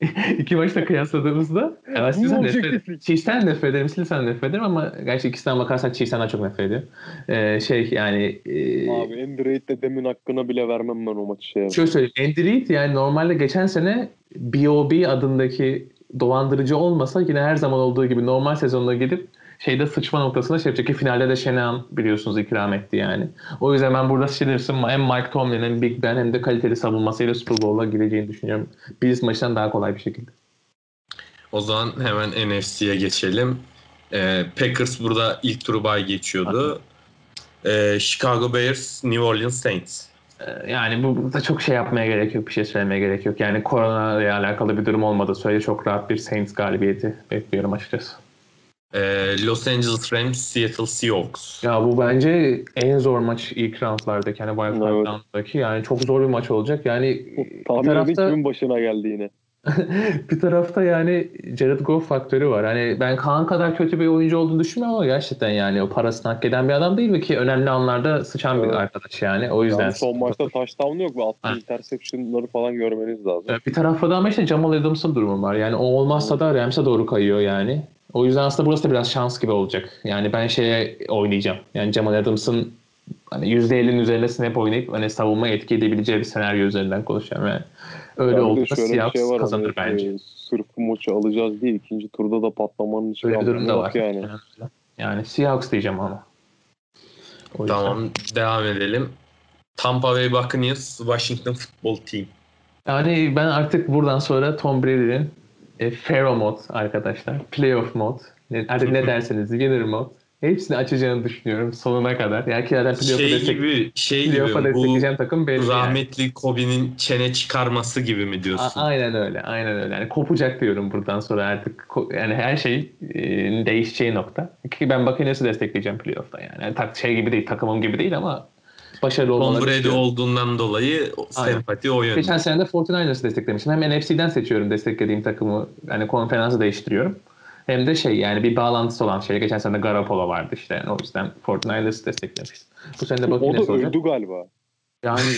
[laughs] iki maçta kıyasladığımızda evet sizden nefret. Chiefs'ten nefret ederim, Steelers'ten nefret ederim ama gerçi ikisinden bakarsan Chiefs'ten daha çok nefret ediyorum. Ee, şey yani e, Abi Andy Reid'le demin hakkına bile vermem ben o maçı şey. Şöyle söyleyeyim. Andy Reid yani normalde geçen sene B.O.B adındaki dolandırıcı olmasa yine her zaman olduğu gibi normal sezonda gidip şeyde sıçma noktasında şey yapacak ki finalde de Shanahan biliyorsunuz ikram etti yani. O yüzden ben burada Steelers'ın hem Mike Tomlin hem Big Ben hem de kaliteli savunmasıyla Super Bowl'a gireceğini düşünüyorum. Bills maçından daha kolay bir şekilde. O zaman hemen NFC'ye geçelim. Ee, Packers burada ilk turu bay geçiyordu. Ee, Chicago Bears, New Orleans Saints. Ee, Yani bu burada çok şey yapmaya gerek yok, bir şey söylemeye gerek yok. Yani korona ile alakalı bir durum olmadı. Söyle çok rahat bir Saints galibiyeti bekliyorum açıkçası. Ee, Los Angeles Rams, Seattle Seahawks. Ya bu bence en zor maç ilk roundlardaki hani Wild Card Evet. round'daki yani çok zor bir maç olacak. Yani bir Tahmin tarafta kimin başına geldi yine. [laughs] bir tarafta yani Jared Goff faktörü var. Hani ben Kaan kadar kötü bir oyuncu olduğunu düşünmüyorum ama gerçekten yani o parasını hak eden bir adam değil mi ki önemli anlarda sıçan bir Evet. arkadaş yani. O yüzden. Yani son maçta touchdown yok Ha. attığı interception'ları falan görmeniz lazım. Bir tarafta da ama işte Jamal Adams'ın durumu var. Yani o olmazsa da Rams'e doğru kayıyor yani. O yüzden aslında burası da biraz şans gibi olacak. Yani ben şeye oynayacağım. Yani Jamal Adams'ın hani %50'nin üzerinde snap oynayıp hani savunma etki edebileceği bir senaryo üzerinden konuşacağım yani. Öyle bir Seahawks şey var, kazanır hani, bence. e, sırf bu maçı alacağız diye ikinci turda da patlamanın hiçbir Öyle bir durum da var. Yani. Yani, Seahawks diyeceğim ama. O yüzden. Tamam devam edelim. Tampa Bay Buccaneers, Washington Football Team. Yani ben artık buradan sonra Tom Brady'nin e, Pharaoh mod arkadaşlar. Playoff mod. Ne, artık ne [laughs] derseniz winner mod. Hepsini açacağını düşünüyorum sonuna kadar. Yani ki zaten playoff'a Şey destek, gibi, şey playoff'a gibi destekleyeceğim takım belli. yani. rahmetli Kobe'nin çene çıkarması gibi mi A- diyorsun? aynen öyle. Aynen öyle. Yani kopacak diyorum buradan sonra artık. Yani her şey e, değişeceği nokta. Ki ben Buccaneers'ı destekleyeceğim playoff'ta yani. yani tak, şey gibi değil, takımım gibi değil ama başarılı Tom olmaları Brady istiyorum. olduğundan dolayı Aynen. sempati o yönde. Geçen sene de 49ers'ı desteklemiştim. Hem NFC'den seçiyorum desteklediğim takımı. Yani konferansı değiştiriyorum. Hem de şey yani bir bağlantısı olan şey. Geçen sene de Garoppolo vardı işte. Yani o yüzden 49ers'ı desteklemiştim. Bu sene de O Buccaneers da olacak. öldü galiba. Yani [laughs]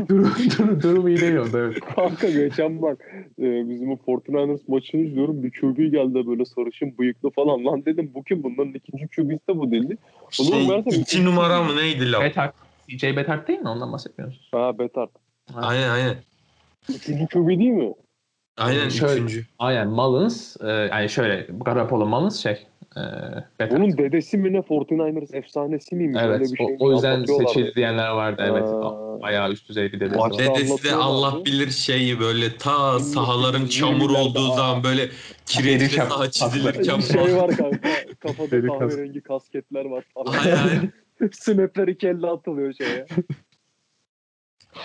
[laughs] durum, durum, durum iyi değil onda. Evet. Kanka geçen bak e, bizim o 49ers maçını izliyorum. Bir QB geldi böyle sarışın bıyıklı falan. Lan dedim bu kim? Bunların ikinci QB'si de bu dedi. Oğlum Şey, meğerse iki numara mı neydi lan? Betart. CJ Betart değil mi? Ondan bahsetmiyorsunuz. Ha Betart. Aynen aynen. Üçüncü QB değil mi? Aynen Şöyle- üçüncü. Aynen Mullins. E, yani şöyle Garoppolo Mullins şey. E, Betart. Bunun dedesi mi ne 49ers efsanesi miymiş? Öyle Evet. bir O, şey o yüzden seçildi diyenler vardı. Evet. Aa. Bayağı üst düzey bir dedesi var. Dedesi de. Allah bilir şeyi böyle ta sahaların çamur 20'lerde, olduğu aa. zaman böyle şap- saha çizilirken şey falan. var kanka kafada kahverengi kasketler var aynen. Snapler iki elle atılıyor şeye.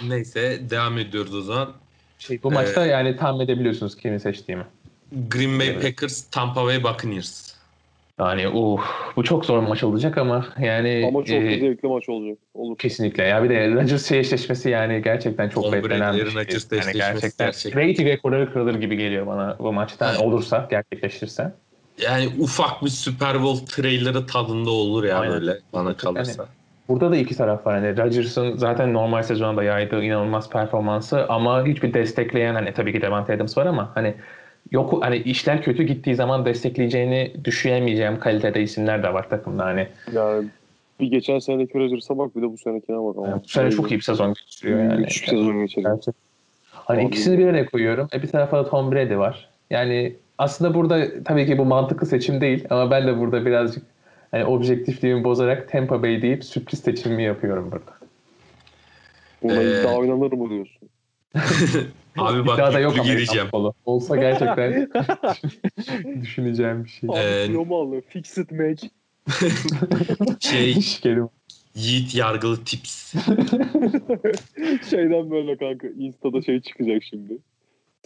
Neyse devam ediyoruz o zaman. Şey, bu maçta yani tahmin edebiliyorsunuz kimi seçtiğimi. Green Bay Evet. Packers, Tampa Bay Buccaneers. Yani uh, bu çok zor maç olacak ama yani Ama çok e, zevkli maç olacak. Olur. kesinlikle ya bir de Rodgers şey eşleşmesi yani gerçekten çok beklenen bir şey. Yani eşleşmesi gerçekten, gerçekten. rating rekorları kırılır gibi geliyor bana bu maçta Evet. olursa gerçekleşirse. Yani ufak bir Super Bowl trailerı tadında olur ya Aynen. böyle bana kalırsa. Burada da iki taraf var. Hani Rodgers'ın zaten normal sezonda yaydığı inanılmaz performansı ama hiçbir destekleyen hani tabii ki Devante Adams var ama hani yok hani işler kötü gittiği zaman destekleyeceğini düşünemeyeceğim kalitede isimler de var takımda hani. Yani bir geçen seneki Rodgers'a bak bir de bu senekine bak. Ama. Yani bu sene çok iyi bir sezon geçiriyor yani. Müthiş bir sezon. Gerçekten. Hani ikisini bir araya koyuyorum. E bir tarafa da Tom Brady var. Yani aslında burada tabii ki bu mantıklı seçim değil ama ben de burada birazcık hani objektifliğimi bozarak Tampa Bay deyip sürpriz seçimimi yapıyorum burada. Buna Ee, iddia oynanır mı diyorsun? [laughs] Abi bak İddia da yok gireceğim. futbolu. Olsa gerçekten [laughs] düşüneceğim bir şey. Ee, alıyor? Fixed match. Şey. Yiğit Yargılı Tips. [laughs] Şeyden böyle kanka Insta'da şey çıkacak şimdi.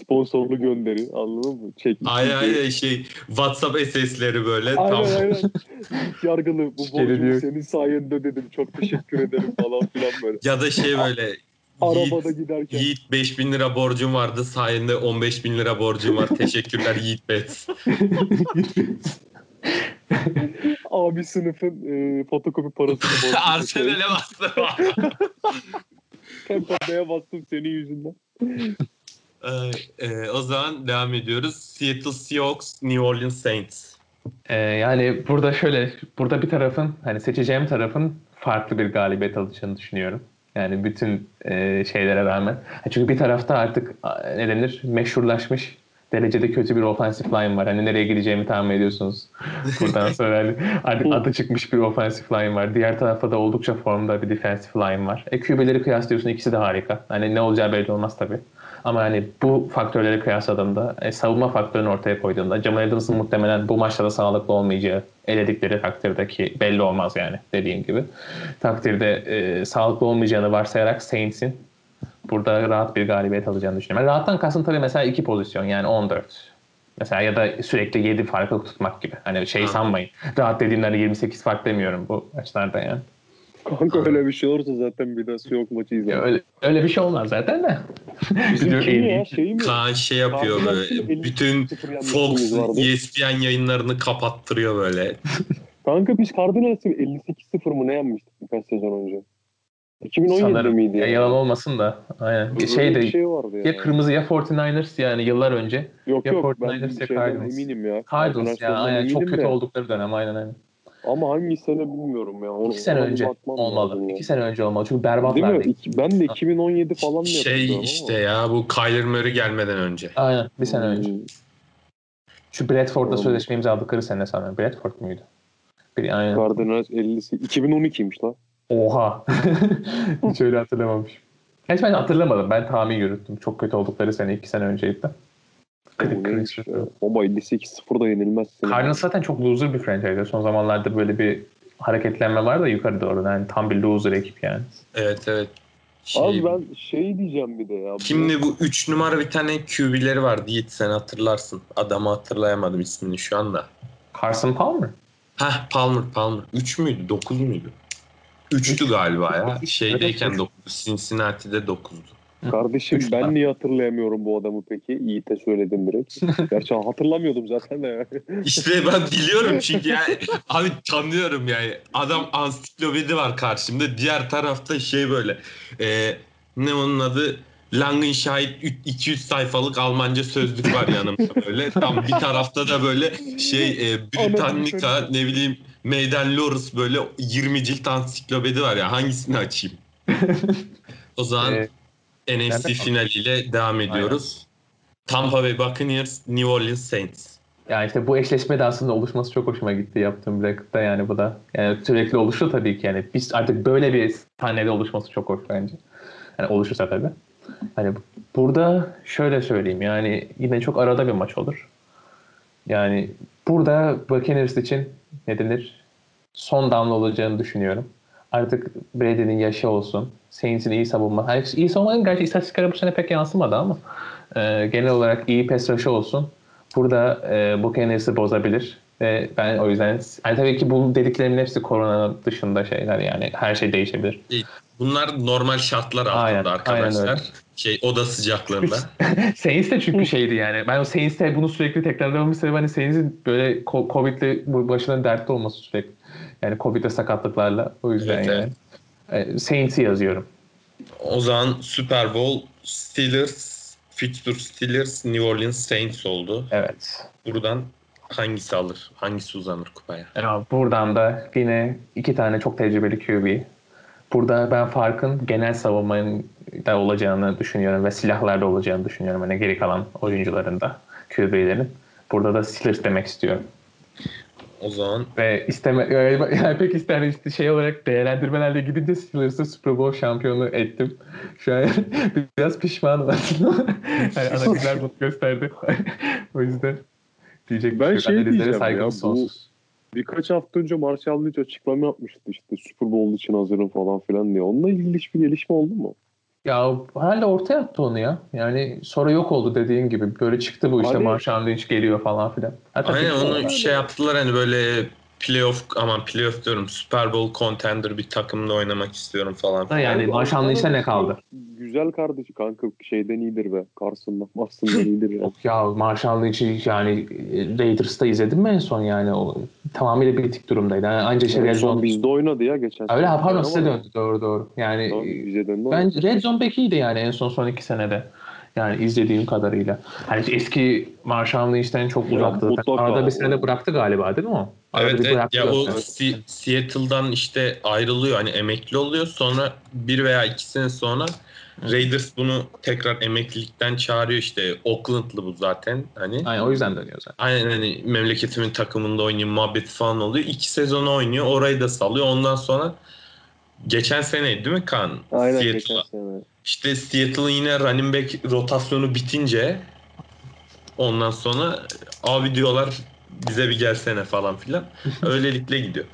Sponsorlu gönderi anladın mı? Çek. Aynen aynen şey WhatsApp SS'leri böyle. Aynen tam. aynen. [laughs] Yargılı bu borcumu senin sayende dedim. Çok teşekkür ederim falan filan böyle. Ya da şey böyle [laughs] Arabada Yiğit, giderken. Yiğit 5000 lira borcum vardı. Sayende 15 bin lira borcum var. Teşekkürler Yiğit Bet. [laughs] Abi sınıfın e, fotokopi parasını bastım. Arsenal'e bastı. Tampa Bay'e bastım senin yüzünden. Ay, e, o zaman devam ediyoruz. Seattle Seahawks, New Orleans Saints. Ee, yani burada şöyle, burada bir tarafın, hani seçeceğim tarafın farklı bir galibiyet alacağını düşünüyorum. Yani bütün e, şeylere rağmen. Çünkü bir tarafta artık ne denir, meşhurlaşmış derecede kötü bir offensive line var. Hani nereye gideceğimi tahmin ediyorsunuz. [laughs] Buradan sonra hani artık adı çıkmış bir offensive line var. Diğer tarafta da oldukça formda bir defensive line var. E QB'leri kıyaslıyorsun ikisi de harika. Hani ne olacağı belli olmaz tabii. Ama hani bu faktörleri kıyasladığımda, e, savunma faktörünü ortaya koyduğunda Jamal Adams'ın muhtemelen bu maçta da sağlıklı olmayacağı eledikleri takdirde ki belli olmaz yani dediğim gibi. Takdirde e, sağlıklı olmayacağını varsayarak Saints'in burada rahat bir galibiyet alacağını düşünüyorum. Yani rahattan kastım tabii mesela iki pozisyon yani 14. Mesela ya da sürekli 7 farkı tutmak gibi. Hani şey sanmayın. Rahat dediğimde hani 28 fark demiyorum bu açılarda yani. Kanka öyle bir şey olursa zaten bir daha yok maçı Ya izlerim. öyle, öyle bir şey olmaz zaten de. Bizim kim ya şey mi? Kaan şey yapıyor Cardinals'ın böyle. Bütün Fox. ESPN yayınlarını kapattırıyor böyle. Kanka biz Cardinals'ı 58-0 mı ne yenmiştik birkaç sezon önce? 2017'de Sanırım. miydi Ya ya? yalan olmasın da. Aynen. Öyle Şey de bir şey vardı ya. ya kırmızı ya 49ers yani yıllar önce. Yok ya yok 49ers ben ya Cardinals. eminim ya. Cardinals ya aynen çok kötü de. oldukları dönem aynen aynen. Ama hangi sene bilmiyorum ya. Onu, İki sene önce olmalı. ya. İki sene önce olmalı. Çünkü Değil mi? berbatlardı. İki- ben de 2017 falan diye Şey işte ya bu Kyler Murray gelmeden önce. Aynen bir sene ama. önce. Hmm. Şu Bradford'la Olabilir. sözleşme imzaladıkları sene sanırım. Bradford muydu? Bir, aynen. Cardinals 50'si 2012'ymiş lan. Oha. [laughs] Hiç öyle hatırlamamışım. Hiç ben hatırlamadım. Ben tahmin yürüttüm. Çok kötü oldukları sene iki sene önceydi de. Bu neymiş ya? Baba 58-0 da yenilmezsin. Cardinals zaten çok loser bir franchise. Son zamanlarda böyle bir hareketlenme var da yukarı doğru. Yani tam bir loser ekip yani. Evet evet. Şey, Abi ben şey diyeceğim bir de ya. Kimdi bu 3 numara bir tane QB'leri vardı Yiğit sen hatırlarsın. Adamı hatırlayamadım ismini şu anda. Carson Palmer. Heh Palmer Palmer. 3 müydü 9 muydu? 3'tü [laughs] galiba ya. Şeydeyken Evet, 9. Cincinnati'de 9'du. Kardeşim Üç ben tane. niye hatırlayamıyorum bu adamı peki? Yiğit'e söyledim direkt. [laughs] Gerçi hatırlamıyordum zaten de. İşte ben biliyorum [laughs] çünkü yani abi tanıyorum yani. Adam ansiklopedi var karşımda. Diğer tarafta şey böyle e, ne onun adı Langenscheidt 200 sayfalık Almanca sözlük var yanımda böyle. Tam bir tarafta da böyle şey e, Britannica ne bileyim Meydan Lorus böyle 20 cilt ansiklopedi var ya hangisini açayım? [laughs] O zaman Ee, NFC finaliyle devam ediyoruz. Tampa Bay Buccaneers, New Orleans Saints. Yani işte bu eşleşme de aslında oluşması çok hoşuma gitti yaptığım bracket'ta yani bu da. Yani sürekli oluşu tabii ki yani biz artık böyle bir sahnede oluşması çok hoş bence. Yani oluşursa tabii. Hani burada şöyle söyleyeyim yani yine çok arada bir maç olur. Yani burada Buccaneers için ne denir? Son damla olacağını düşünüyorum. Artık Brady'nin yaşı olsun. Saints'in iyi savunma. Hani iyi savunmanın gerçi istatistiklere bu sene pek yansımadı ama e, genel olarak iyi pass rush'ı olsun. Burada e, Buccaneers'ı bozabilir. Ve ben o yüzden yani tabii ki bu dediklerimin hepsi korona dışında şeyler yani her şey değişebilir. Bunlar normal şartlar altında Aynen, aynen arkadaşlar. öyle. Şey oda sıcaklığında. [laughs] Saints de çünkü şeydi yani. Ben o Saints'te bunu sürekli tekrarlamamın sebebi hani Saints'in böyle Covid'le bu başına dertli olması sürekli. Yani Covid'de sakatlıklarla. O yüzden Evet, yani. E, Saints'i yazıyorum. o zaman Super Bowl Steelers, fixture Steelers, New Orleans Saints oldu. Evet. Buradan hangisi alır? Hangisi uzanır kupaya? Ya buradan da yine iki tane çok tecrübeli QB. Burada ben farkın genel savunmanın da olacağını düşünüyorum ve silahlarda olacağını düşünüyorum. Hani geri kalan oyuncuların da QB'lerin. Burada da Steelers demek istiyorum. O zaman Ve isteme, [laughs] yani pek ister işte şey olarak değerlendirmelerle gidince Steelers'ı Super Bowl şampiyonu ettim. Şu an [laughs] biraz pişmanım aslında. [laughs] yani analizler bunu gösterdi. o yüzden diyecek Ben bir şey şey diyeceğim saygımız ya, bu- sonsuz. Birkaç hafta önce Marshall Lynch açıklama yapmıştı işte Super Bowl için hazırım falan filan diye. Onunla ilgili hiçbir gelişme oldu mu? Ya hala ortaya attı onu ya. Yani sonra yok oldu dediğin gibi. Böyle çıktı bu işte Marshall Lynch geliyor falan filan. Hatta aynen onu şey yaptılar hani böyle playoff aman playoff diyorum Super Bowl contender bir takımda oynamak istiyorum falan. Da yani Marshall Lynch'e ne kaldı? Güzel kardeşi kanka şeyden iyidir be. Carson'dan Marson'dan [laughs] iyidir ya. Ya Marshall Lynch'i yani Raiders'ta izledim mi en son yani o tamamıyla bitik durumdaydı. Yani anca işte Red Zone... bizde oynadı ya geçen Öyle sene. ha, pardon size döndü. Doğru doğru. Yani Tamam, bize döndü. ben Red Zone bekiydi yani en son son iki senede. Yani izlediğim kadarıyla. Hani eski Marshall Lynch'ten çok uzaktı. Arada bir sene bıraktı galiba değil mi o? Evet, evet. ya o. Si- Seattle'dan işte ayrılıyor hani emekli oluyor sonra bir veya iki sene sonra Raiders bunu tekrar emeklilikten çağırıyor işte Oakland'lı bu zaten hani. Aynen o yüzden dönüyor zaten. Aynen hani memleketimin takımında oynayayım muhabbeti falan oluyor. İki sezon oynuyor orayı da salıyor ondan sonra geçen seneydi değil mi Kaan? Aynen Seattle'a. geçen sene. İşte Seattle'ın yine running back rotasyonu bitince ondan sonra abi diyorlar bize bir gelsene falan filan. Öylelikle gidiyor.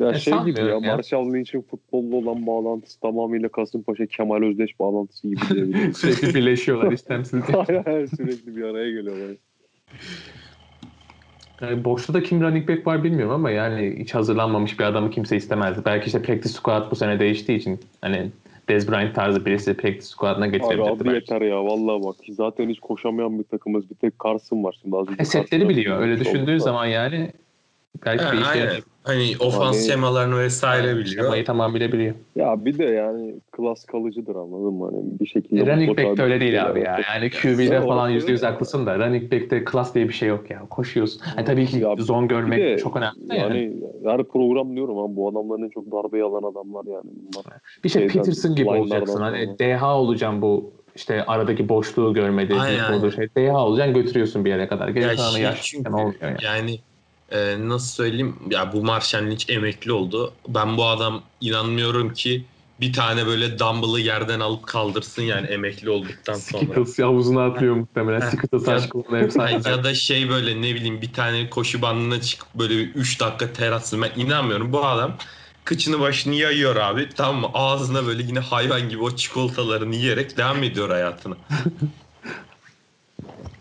Ya E, şey gibi ya, ya. Marshall Lynch'in futbolla olan bağlantısı tamamıyla Kasımpaşa Kemal Özdeş bağlantısı gibi diyebilirim. [laughs] Sürekli birleşiyorlar istemsizce. [laughs] Aynen aynen, sürekli bir araya geliyorlar. Yani boşta da kim running back var bilmiyorum ama yani hiç hazırlanmamış bir adamı kimse istemezdi. Belki işte practice squad bu sene değiştiği için hani Dez Bryant tarzı birisi practice squad'ına Abi getirebilirdi adı belki. yeter ya vallahi bak. Zaten hiç koşamayan bir takımız. Bir tek Carson var şimdi az. E, setleri biliyor. Öyle konuşmuş düşündüğün zaman yani belki Ha, bir işe. Hani ofans Hani- şemalarını vesaire biliyor. Şemayı tamamıyla biliyor. Ya bir de yani klas kalıcıdır anladın mı? Hani bir şekilde. running back'te öyle değil abi ya. Yani QB'de Ya, falan yüzde yüz haklısın da running back'te class diye bir şey yok ya. Koşuyorsun. Hani tabii ki Ya, zone Bir görmek de çok önemli yani. yani her program diyorum ama bu adamların en çok darbeyi alan adamlar yani bunlar. Bir şey şeyden, Peterson gibi olacaksın. Hani sonra. DH olacağım bu işte aradaki boşluğu görmedi. Aynen, Şey. DH olacaksın götürüyorsun bir yere kadar. Geri Ya şey yaş çünkü olmuyor yani. yani e, nasıl söyleyeyim ya bu Marshall Lynch emekli oldu. Ben bu adam inanmıyorum ki bir tane böyle dumbbell'ı yerden alıp kaldırsın yani emekli olduktan sonra. Skittles [laughs] havuzuna atıyor muhtemelen. Skittles Ya- aşkına efsane. Ya, da şey böyle ne bileyim bir tane koşu bandına çıkıp böyle 3 dakika ter atsın. Ben inanmıyorum. Bu adam kıçını başını yayıyor abi. Tamam mı? Ağzına böyle yine hayvan gibi o çikolatalarını yiyerek devam ediyor hayatına. [laughs]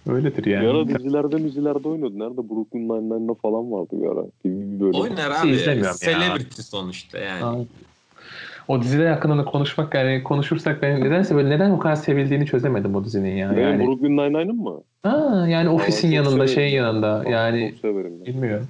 Öyledir Bir yani. ara dizilerde dizilerde oynuyordu. Nerede? Brooklyn Nine-Nine'da falan vardı bir ara. Bir, bir bölüm. Oynar Hiç abi. Celebrity sonuçta yani. Aa, O diziler hakkında da konuşmak yani konuşursak ben nedense böyle neden o kadar sevildiğini çözemedim o dizinin ya. Benim Yani, Brooklyn Nine-Nine'ın mı? ha, yani ofisin Aa, yanında severim. şeyin yanında Aa, yani Çok severim. ben. bilmiyorum.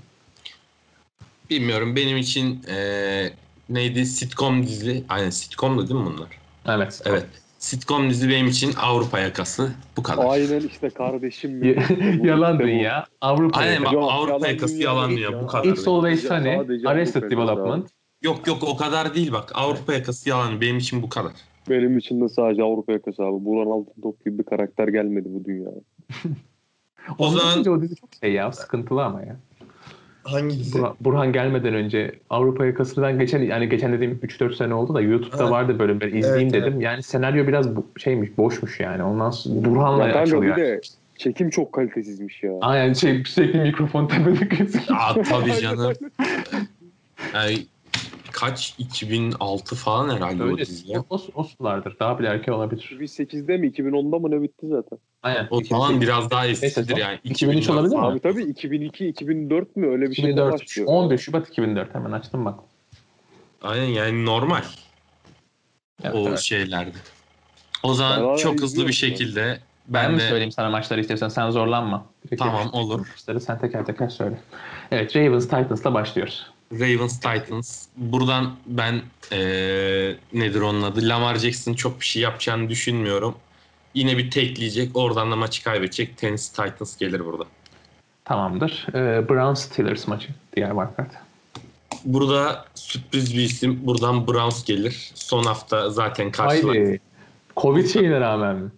Bilmiyorum benim için eee, neydi sitcom dizi. Aynen sitcomdu değil mi bunlar? Evet. Evet. Sitcom dizi benim için Avrupa yakası. Bu kadar. Aynen işte kardeşim. [laughs] Yalan işte bu. dünya. Avrupa Aynen yakası. bak Yok, Avrupa yalan yakası yalan dünya ya. bu kadar. It's always sunny. Arrested Development. Yok yok o kadar değil bak. Avrupa yakası yalan. Benim için bu kadar. Benim için de sadece Avrupa yakası abi. Burhan Altıntop gibi bir karakter gelmedi bu dünyaya. [laughs] O Ondan zaman o dizi çok şey ya sıkıntılı ama ya. Hangi dizi? Burhan, Burhan gelmeden önce Avrupa yakasından geçen yani geçen dediğim 3-4 sene oldu da YouTube'da Evet. vardı bölümleri izleyeyim Evet, dedim. Yani senaryo biraz bu- şeymiş boşmuş yani. Ondan sonra Burhan'la Ya açılıyor. bir de çekim çok kalitesizmiş ya. Aynen şey sürekli mikrofon tepede kesiyor. Aa tabii canım. [laughs] Yani kaç 2006 falan herhalde o Öyle dizi ya. o, o sulardır. Daha bile erken olabilir. 2008'de mi 2010'da mı ne bitti zaten? Aynen. O zaman biraz daha eskidir yani. 2003 olabilir mi? Abi tabii 2002 2004 mü öyle bir 2004. başlıyor. 11 Şubat 2004 hemen açtım bak. Aynen yani normal Evet, o evet. şeylerde. O Ben zaman hala çok hızlı bir ya. şekilde Ben, ben mi de söyleyeyim sana maçları istiyorsan sen zorlanma. Direkt Tamam, olur. maçları, Sen teker teker söyle. Evet Ravens Titans'la başlıyoruz. Ravens Titans. Buradan ben eee, nedir onun adı? Lamar Jackson çok bir şey yapacağını düşünmüyorum. Yine bir tekleyecek. Oradan da maçı kaybedecek. Tennessee Titans gelir burada. Tamamdır. Ee, Browns Steelers maçı. Diğer wildcard. Burada sürpriz bir isim. Buradan Browns gelir. Son hafta zaten karşılar. Haydi. Covid şeyine rağmen mi?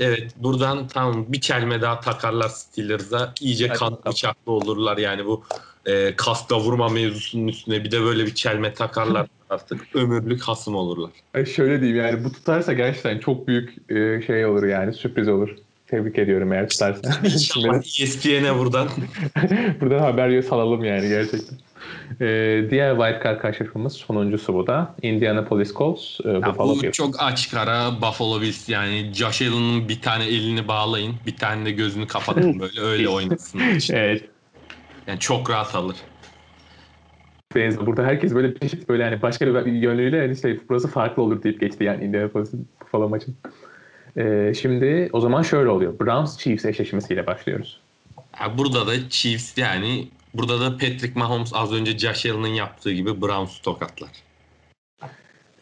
Evet buradan tamam bir çelme daha takarlar Steelers'a. İyice Hadi kan bakalım. bıçaklı olurlar yani bu e, kaska vurma mevzusunun üstüne bir de böyle bir çelme takarlar [laughs] artık ömürlük hasım olurlar. Ay şöyle diyeyim yani bu tutarsa gerçekten çok büyük e, şey olur yani sürpriz olur. Tebrik ediyorum eğer tutarsa. [laughs] İnşallah ESPN'e buradan. [laughs] Buradan haber salalım yani gerçekten. Ee, diğer wildcard karşılaşmamız sonuncusu bu da. Indianapolis Colts, e, Ya Buffalo bu Bills. çok açık ara Buffalo Bills yani Josh Allen'ın bir tane elini bağlayın bir tane de gözünü kapatın böyle öyle oynasın. Evet. Yani çok rahat alır. Benzer. Burada herkes böyle eşit böyle hani başka bir yönüyle yani şey burası farklı olur deyip geçti yani Indianapolis'in Buffalo maçı. Ee, şimdi o zaman şöyle oluyor. Browns Chiefs eşleşmesiyle başlıyoruz. Ya burada da Chiefs yani Burada da Patrick Mahomes az önce Josh Allen'ın yaptığı gibi Browns'u tokatlar.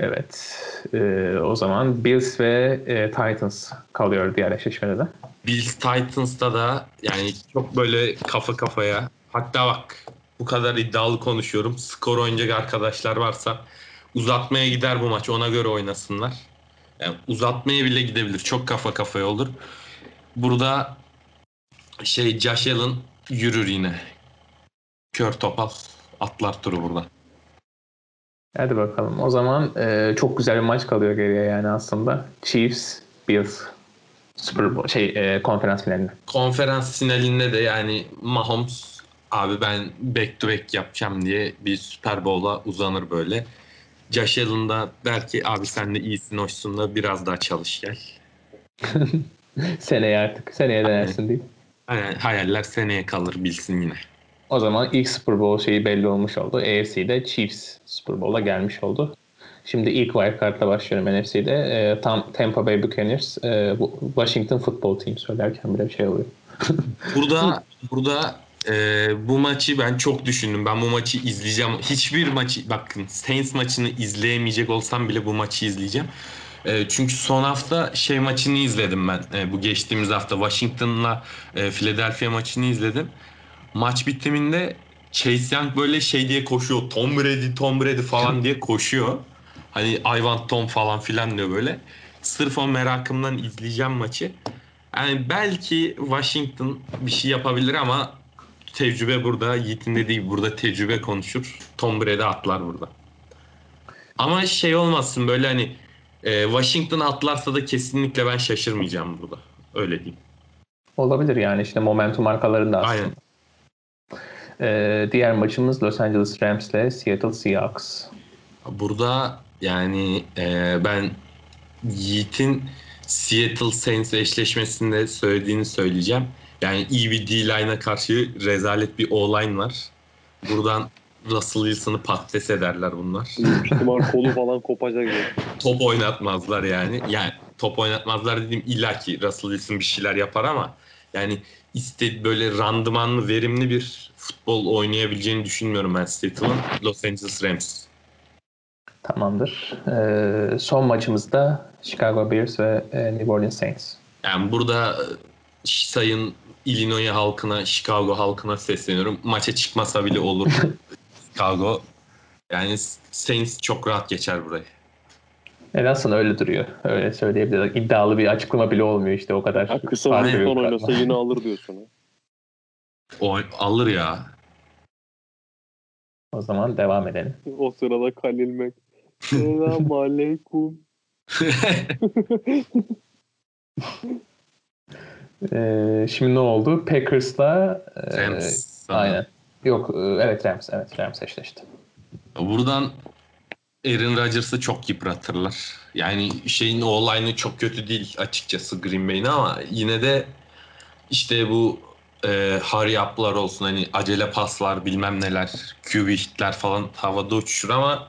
Evet. Ee, o zaman Bills ve e, Titans kalıyor diğer eşleşmede de. Bills Titans'ta da yani çok böyle kafa kafaya hatta bak bu kadar iddialı konuşuyorum. Skor oynayacak arkadaşlar varsa uzatmaya gider bu maç ona göre oynasınlar. Yani uzatmaya bile gidebilir. Çok kafa kafaya olur. Burada şey Josh Allen yürür yine. Kör topal atlar turu burada. Hadi bakalım. O zaman e, çok güzel bir maç kalıyor geriye yani aslında. Chiefs, Bills Super Bowl şey e, konferans finalinde. Konferans finalinde de yani Mahomes abi ben back to back yapacağım diye bir Super Bowl'a uzanır böyle. Josh Allen da der ki abi sen de iyisin hoşsun da biraz daha çalış gel. [laughs] Seneye artık. Seneye denersin değil. Yani hayaller seneye kalır bilsin yine. O zaman ilk Super Bowl şeyi belli olmuş oldu. AFC'de Chiefs Super Bowl'a gelmiş oldu. Şimdi ilk wildcard'la başlıyorum NFC'de. E, tam Tampa Bay Buccaneers, e, Washington Football Team söylerken bile bir şey oluyor. Burada [laughs] burada e, bu maçı ben çok düşündüm. Ben bu maçı izleyeceğim. Hiçbir maçı bakın Saints maçını izleyemeyecek olsam bile bu maçı izleyeceğim. E, çünkü son hafta şey maçını izledim ben. E, bu geçtiğimiz hafta Washington'la e, Philadelphia maçını izledim. Maç bitiminde Chase Young böyle şey diye koşuyor. Tom Brady, Tom Brady falan diye koşuyor. Hani I want Tom falan filan diyor böyle. Sırf o merakımdan izleyeceğim maçı. Yani belki Washington bir şey yapabilir ama tecrübe burada. Yiğit'in dediği burada tecrübe konuşur. Tom Brady atlar burada. Ama şey olmasın böyle hani e, Washington atlarsa da kesinlikle ben şaşırmayacağım burada. Öyle diyeyim. Olabilir yani işte momentum markalarında aslında. Aynen. E, diğer maçımız Los Angeles Rams ile Seattle Seahawks. Burada yani e, ben Yiğit'in Seattle Saints eşleşmesinde söylediğini söyleyeceğim. Yani iyi bir D-line'a karşı rezalet bir O-line var. Buradan Russell Wilson'ı patates ederler bunlar. İhtimal kolu falan kopacak. Top oynatmazlar yani. Yani top oynatmazlar dediğim illaki Russell Wilson bir şeyler yapar ama yani iste böyle randımanlı, verimli bir futbol oynayabileceğini düşünmüyorum ben Seattle'ın. Los Angeles Rams. Tamamdır. E, son maçımızda Chicago Bears ve e, New Orleans Saints. Yani burada sayın Illinois halkına, Chicago halkına sesleniyorum. Maça çıkmasa bile olur [laughs] Chicago. Yani Saints çok rahat geçer burayı. Evet aslında öyle duruyor. Öyle söyleyebiliriz. İddialı bir açıklama bile olmuyor işte o kadar. Ha, kısa bir son oynasa yine alır diyorsun. ha. O alır ya. O zaman devam edelim. [laughs] O sırada Kalil Mek. Selamun [laughs] aleyküm. Ee, şimdi ne oldu? Packers'la e, Rams. aynen. Yok e, evet Rams. Evet Rams eşleşti. Buradan Aaron Rodgers'ı çok yıpratırlar. Yani şeyin o olayını çok kötü değil açıkçası Green Bay'in ama yine de işte bu e, hurry up'lar olsun hani acele paslar bilmem neler QB hitler falan havada uçuşur ama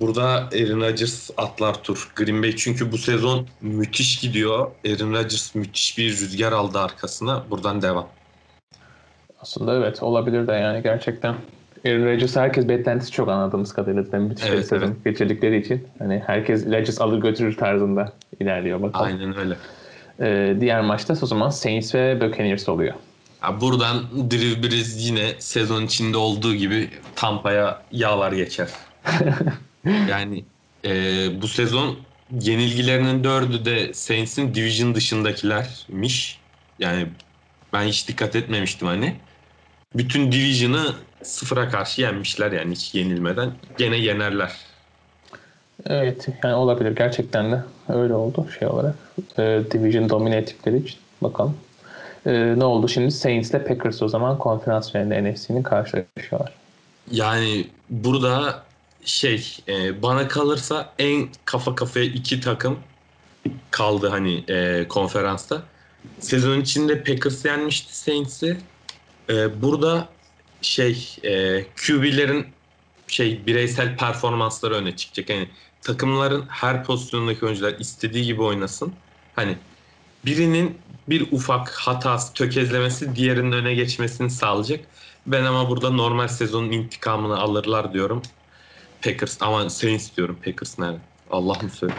burada Aaron Rodgers atlar tur. Green Bay çünkü bu sezon müthiş gidiyor. Aaron Rodgers müthiş bir rüzgar aldı arkasına. Buradan devam. Aslında evet olabilir de yani gerçekten. Aaron Rodgers herkes beklentisi çok anladığımız kadarıyla zaten müthiş bir Evet, sezon evet. geçirdikleri için. Hani herkes Rodgers alır götürür tarzında ilerliyor bakalım. Aynen öyle. Ee, diğer maçta o zaman Saints ve Buccaneers oluyor. Ya buradan Drew Brees yine sezon içinde olduğu gibi Tampa'ya yağlar geçer. [laughs] yani e, bu sezon yenilgilerinin dördü de Saints'in division dışındakilermiş. Yani ben hiç dikkat etmemiştim hani. Bütün division'ı sıfıra karşı yenmişler yani hiç yenilmeden. Gene yenerler. Evet yani olabilir gerçekten de öyle oldu şey olarak. Ee, Division domine ettikleri için bakalım. Ee, ne oldu şimdi Saints ile Packers o zaman konferans finalinde NFC'nin karşılaşıyorlar. Yani burada şey e, bana kalırsa en kafa kafaya iki takım kaldı hani e, konferansta. Sezon içinde Packers yenmişti Saints'i. E, burada şey e, QB'lerin şey bireysel performansları öne çıkacak. Yani takımların her pozisyondaki oyuncular istediği gibi oynasın. Hani birinin bir ufak hatası, tökezlemesi diğerinin öne geçmesini sağlayacak. Ben ama burada normal sezonun intikamını alırlar diyorum. Packers ama Saints diyorum. Packers nerede? Allah'ım söyle.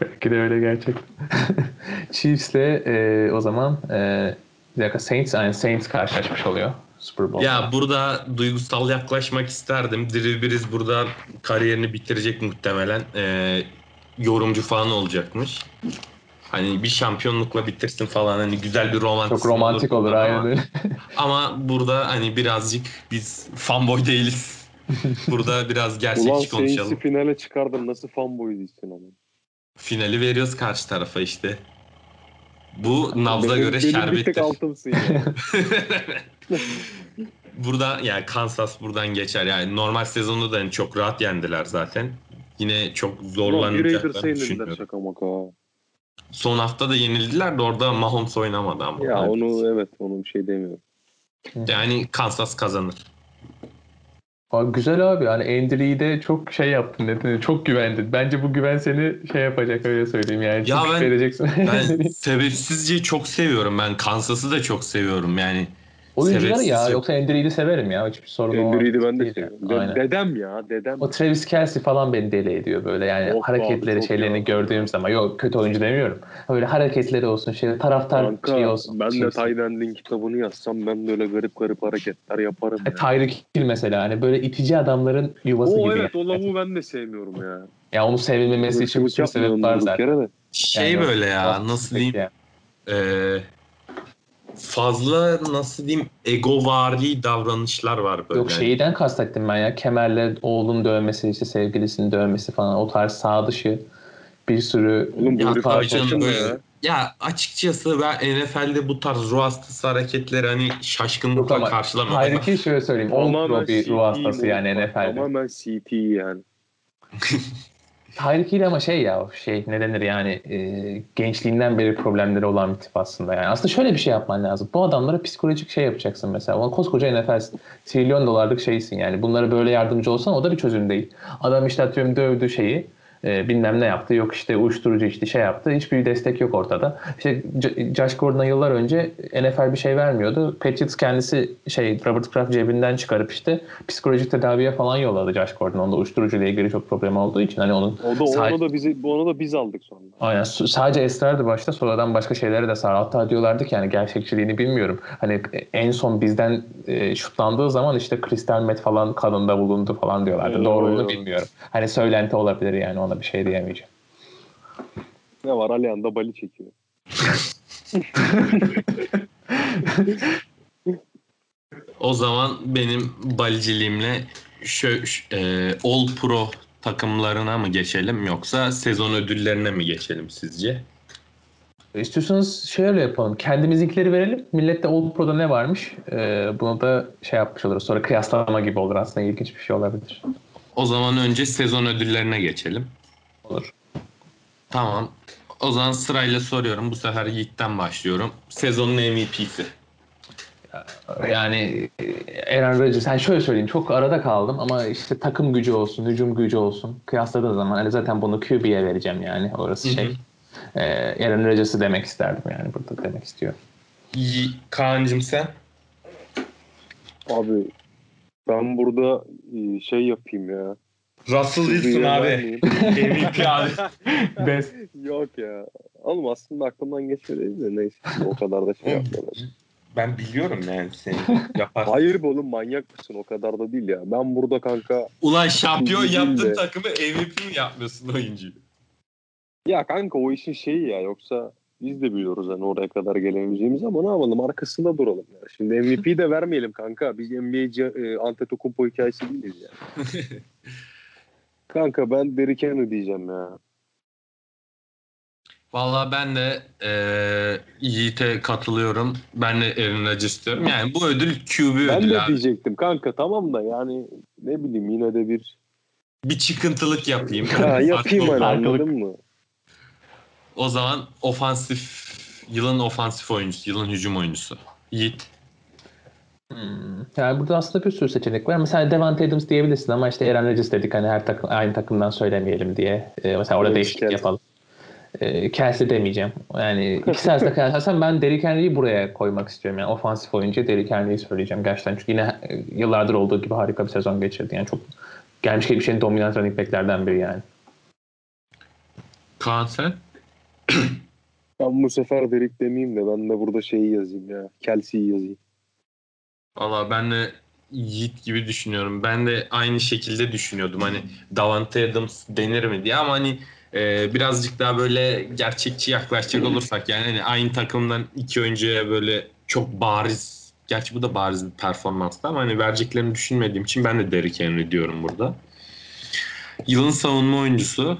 Belki de öyle gerçekten. [laughs] Chiefs'le e, o zaman e, bir dakika Saints, yani Saints karşılaşmış oluyor Super Bowl'da. Ya burada duygusal yaklaşmak isterdim. Drew Brees burada kariyerini bitirecek muhtemelen. Ee, yorumcu falan olacakmış. Hani bir şampiyonlukla bitirsin falan hani güzel bir romantik Çok romantik olur aynen öyle. Ama burada hani birazcık biz fanboy değiliz. Burada biraz Ulan gerçekçi konuşalım. finale çıkardım nasıl fanboy değilsin ama. Finali veriyoruz karşı tarafa işte. Bu nabza Benim- göre benim şerbettir. tek altımsın. [laughs] Burada yani Kansas buradan geçer. Yani normal sezonda da hani çok rahat yendiler zaten. Yine çok Ulan zorlanacaklarını düşünüyorum. şaka maka. Son hafta da yenildiler de orada Mahomes oynamadı ama. Ya onu evet onu bir şey demiyorum. Yani Kansas kazanır. Abi güzel abi yani Andrew'i de çok şey yaptın dedin. Çok güvendin. Bence bu güven seni şey yapacak öyle söyleyeyim yani. Ya ben- vereceksin. Ben [laughs] sebepsizce çok seviyorum. Ben Kansas'ı da çok seviyorum. Yani Oyuncuları ya yoksa Andrew'i de severim ya. Hiçbir sorun o Andrew'i ben de değil seviyorum. De- Aynen. dedem ya dedem. O Travis Kelsey falan beni deli ediyor böyle yani Of hareketleri abi, şeylerini ya. gördüğüm zaman yok kötü oyuncu demiyorum. Öyle hareketleri olsun şey taraftar Kanka şey olsun. ben de Chiefs. Tyden'in kitabını yazsam ben de öyle garip garip hareketler yaparım. E, ya. Tyreek Hill mesela hani böyle itici adamların yuvası O gibi. evet o yani. lavuğu ben de sevmiyorum ya. Ya onu sevilmemesi için bir sürü sebep var zaten. de. şey Yani böyle ya nasıl diyeyim yani. e, fazla nasıl diyeyim egovari davranışlar var böyle. Yok şeyden kastettim ben ya. Kemerle oğlun dövmesi, işte sevgilisinin dövmesi falan o tarz sağ dışı bir sürü Oğlum bu Ya tabii canım ya? Ya açıkçası ben NFL'de bu tarz ruh hastası hareketleri hani Yok şaşkınlıkla ama karşılamıyorum. Hayır ki şöyle söyleyeyim. Pro bir ruh hastası yani NFL'de. Tamamen CT yani. [laughs] Tyreek Hill ama şey ya şey ne denir yani e, gençliğinden beri problemleri olan bir tip aslında yani. Aslında şöyle bir şey yapman lazım. Bu adamlara psikolojik şey yapacaksın mesela. Ona koskoca NFL trilyon dolarlık şeysin yani. Bunlara böyle yardımcı olsan o da bir çözüm değil. Adam işte atıyorum dövdü şeyi e, bilmem ne yaptı. Yok işte uyuşturucu işte şey yaptı. Hiçbir destek yok ortada. İşte Josh Gordon'a yıllar önce NFL bir şey vermiyordu. Patriots kendisi şey Robert Kraft cebinden çıkarıp işte psikolojik tedaviye falan yolladı Josh Gordon. Onda uyuşturucu ile ilgili çok problem olduğu için hani onun O da Sadece- onu da bizi onu da biz aldık sonra. Aynen. Sadece esrardı başta sonradan başka şeylere de sar. Hatta diyorlardı ki yani gerçekçiliğini bilmiyorum. Hani en son bizden e, şutlandığı zaman işte kristal met falan kanında bulundu falan diyorlardı. Hmm. Doğruluğunu bilmiyorum. Hani söylenti olabilir yani ona bir şey diyemeyeceğim. Ne var Alihan da bali çekiyor. [laughs] O zaman benim baliciliğimle şö, e, All Pro takımlarına mı geçelim yoksa sezon ödüllerine mi geçelim sizce? İstiyorsanız şöyle yapalım. Kendimizinkileri verelim. Millette All Pro'da ne varmış? Ee, bunu da şey yapmış oluruz. Sonra kıyaslama gibi olur aslında. ilginç bir şey olabilir. O zaman önce sezon ödüllerine geçelim. Olur. Tamam. O zaman sırayla soruyorum. Bu sefer Yiğit'ten başlıyorum. Sezonun MVP'si. Yani e, Aaron Rodgers, yani şöyle söyleyeyim çok arada kaldım ama işte takım gücü olsun, hücum gücü olsun kıyasladığın zaman hani zaten bunu QB'ye vereceğim yani orası Hı hı. şey. Ee, Aaron Rodgers'ı demek isterdim yani burada demek istiyorum. Yi- Kaan'cım sen? Abi ben burada e, şey yapayım ya. Russell Wilson abi. MVP [laughs] abi. [laughs] Best. Yok ya. Oğlum aslında aklımdan geçmedi de neyse. O kadar da şey yapmadım. Ben biliyorum yani seni yapar. Hayır be oğlum manyak mısın? O kadar da değil ya. Ben burada kanka Ulan şampiyon yaptın de. takımı MVP mi yapmıyorsun oyuncuyu? ya kanka o işin şeyi ya yoksa biz de biliyoruz hani oraya kadar gelemeyeceğimizi ama ne yapalım arkasında duralım ya. Şimdi MVP de vermeyelim kanka. Biz NBA e, Antetokounmpo hikayesi değiliz ya. [laughs] kanka ben Derrick Henry diyeceğim ya. Vallahi ben de eee Yiğit'e katılıyorum. Ben de Aaron Rodgers diyorum. Yani bu ödül QB Ben ödülü de abi. diyecektim kanka tamam da yani ne bileyim yine de bir Bir çıkıntılık yapayım. ha, yapayım hani anladın mı? O zaman ofansif, yılın ofansif oyuncusu, yılın hücum oyuncusu. Yiğit. Hmm. Yani burada aslında bir sürü seçenek var. Mesela Devante Adams diyebilirsin ama işte Aaron Rodgers dedik hani her takım aynı takımdan söylemeyelim diye. Ee, mesela orada Evet, değişiklik evet. yapalım. E, Kelsey demeyeceğim. Yani ikisi arasında kıyaslarsan ben Derrick Henry'i buraya koymak istiyorum. Yani ofansif oyuncu Derrick Henry'i söyleyeceğim gerçekten. Çünkü yine yıllardır olduğu gibi harika bir sezon geçirdi. Yani çok gelmiş geçmiş dominant running backlerden biri yani. Kaan sen? Ben bu sefer Derek demeyeyim de ben de burada şeyi yazayım ya. Kelsey'yi yazayım. Valla ben de Yiğit gibi düşünüyorum. Ben de aynı şekilde düşünüyordum. Hani Davante Adams denir mi diye ama hani e, birazcık daha böyle gerçekçi yaklaşacak olursak yani hani aynı takımdan iki oyuncuya böyle çok bariz gerçi bu da bariz bir performanstı ama hani vereceklerini düşünmediğim için ben de Derrick Henry diyorum burada. Yılın savunma oyuncusu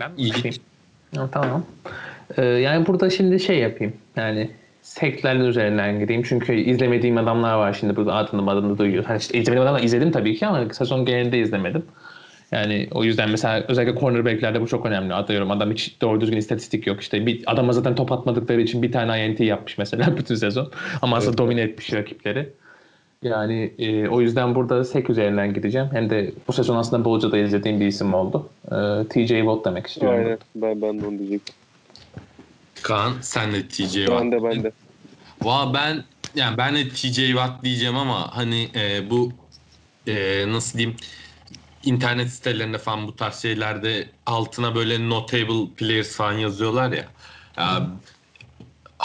Ben. Ha, tamam. Ee, yani burada şimdi şey yapayım. Yani seklerin üzerinden gideyim. Çünkü izlemediğim adamlar var şimdi burada adını adını duyuyor. Hani işte izlemediğim adamlar izledim tabii ki ama sezon genelinde izlemedim. Yani o yüzden mesela özellikle cornerbacklerde bu çok önemli. Atıyorum adam hiç doğru düzgün istatistik yok. İşte bir adama zaten top atmadıkları için bir tane INT yapmış mesela [laughs] bütün sezon. Ama aslında Evet. domine etmiş rakipleri. Yani e, o yüzden burada sek üzerinden gideceğim. Hem de bu sezon aslında bolca da izlediğim bir isim oldu. E, TJ Watt demek istiyorum. Aynen. Ben, ben de onu diyecektim. Kaan sen de TJ Watt. Ben de ben de. Valla ben yani ben de TJ Watt diyeceğim ama hani e, bu e, nasıl diyeyim internet sitelerinde falan bu tarz şeylerde altına böyle notable players falan yazıyorlar ya. ya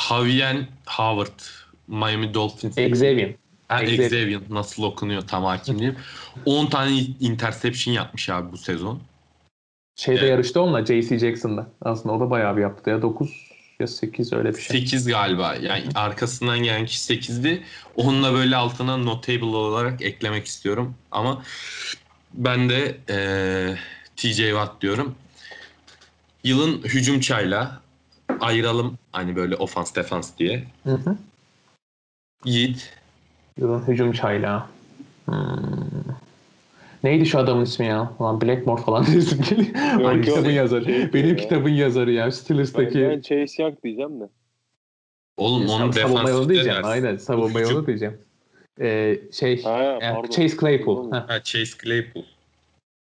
Javier Howard Miami Dolphins. Xavier. Ha, Xavier. Xavier nasıl okunuyor tam hakim değilim. 10 tane interception yapmış abi bu sezon. Şeyde Evet. yarıştı onunla JC Jackson'da. Aslında o da bayağı bir yaptı ya. 9 ya 8 öyle bir şey. 8 galiba. Yani arkasından gelen kişi 8'di. Onunla böyle altına notable olarak eklemek istiyorum. Ama ben de eee TJ Watt diyorum. Yılın hücum çayla ayıralım hani böyle ofans defans diye. Hı hı. Yiğit. Yılın hücum çaylağı. Hmm. Neydi şu adamın ismi ya? Ulan Blackmore falan [laughs] diyorsun geliyor. Yok. kitabın yazarı. Şey Benim ya. kitabın yazarı ya. Ben, Steelers'taki ben Chase Young diyeceğim de. Oğlum onu savunma defans yolu diyeceğim. Aynen savunma yolu diyeceğim. Ee, şey Ha, yani pardon. Chase Claypool. Heh. Ha, Chase Claypool.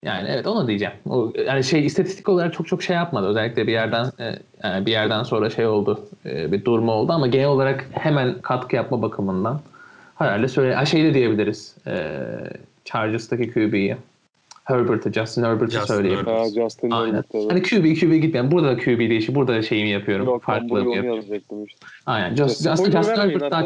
Yani evet onu diyeceğim. O, yani şey istatistik olarak çok çok şey yapmadı. Özellikle bir yerden e, yani bir yerden sonra şey oldu. e, bir durma oldu ama genel olarak hemen katkı yapma bakımından herhalde söyle ha, şey de diyebiliriz. E, Chargers'taki QB'yi. Herbert'ı, Justin Herbert'ı Justin söyleyeyim. Herbert. Ha, Justin Aynen. Herbert, evet. Hani QB QB gitmeyen. Burada da QB değişi. Burada da şeyimi yapıyorum. Yok onu yapıyorum. işte. Aynen. Just, aslında spoiler Justin Herbert daha,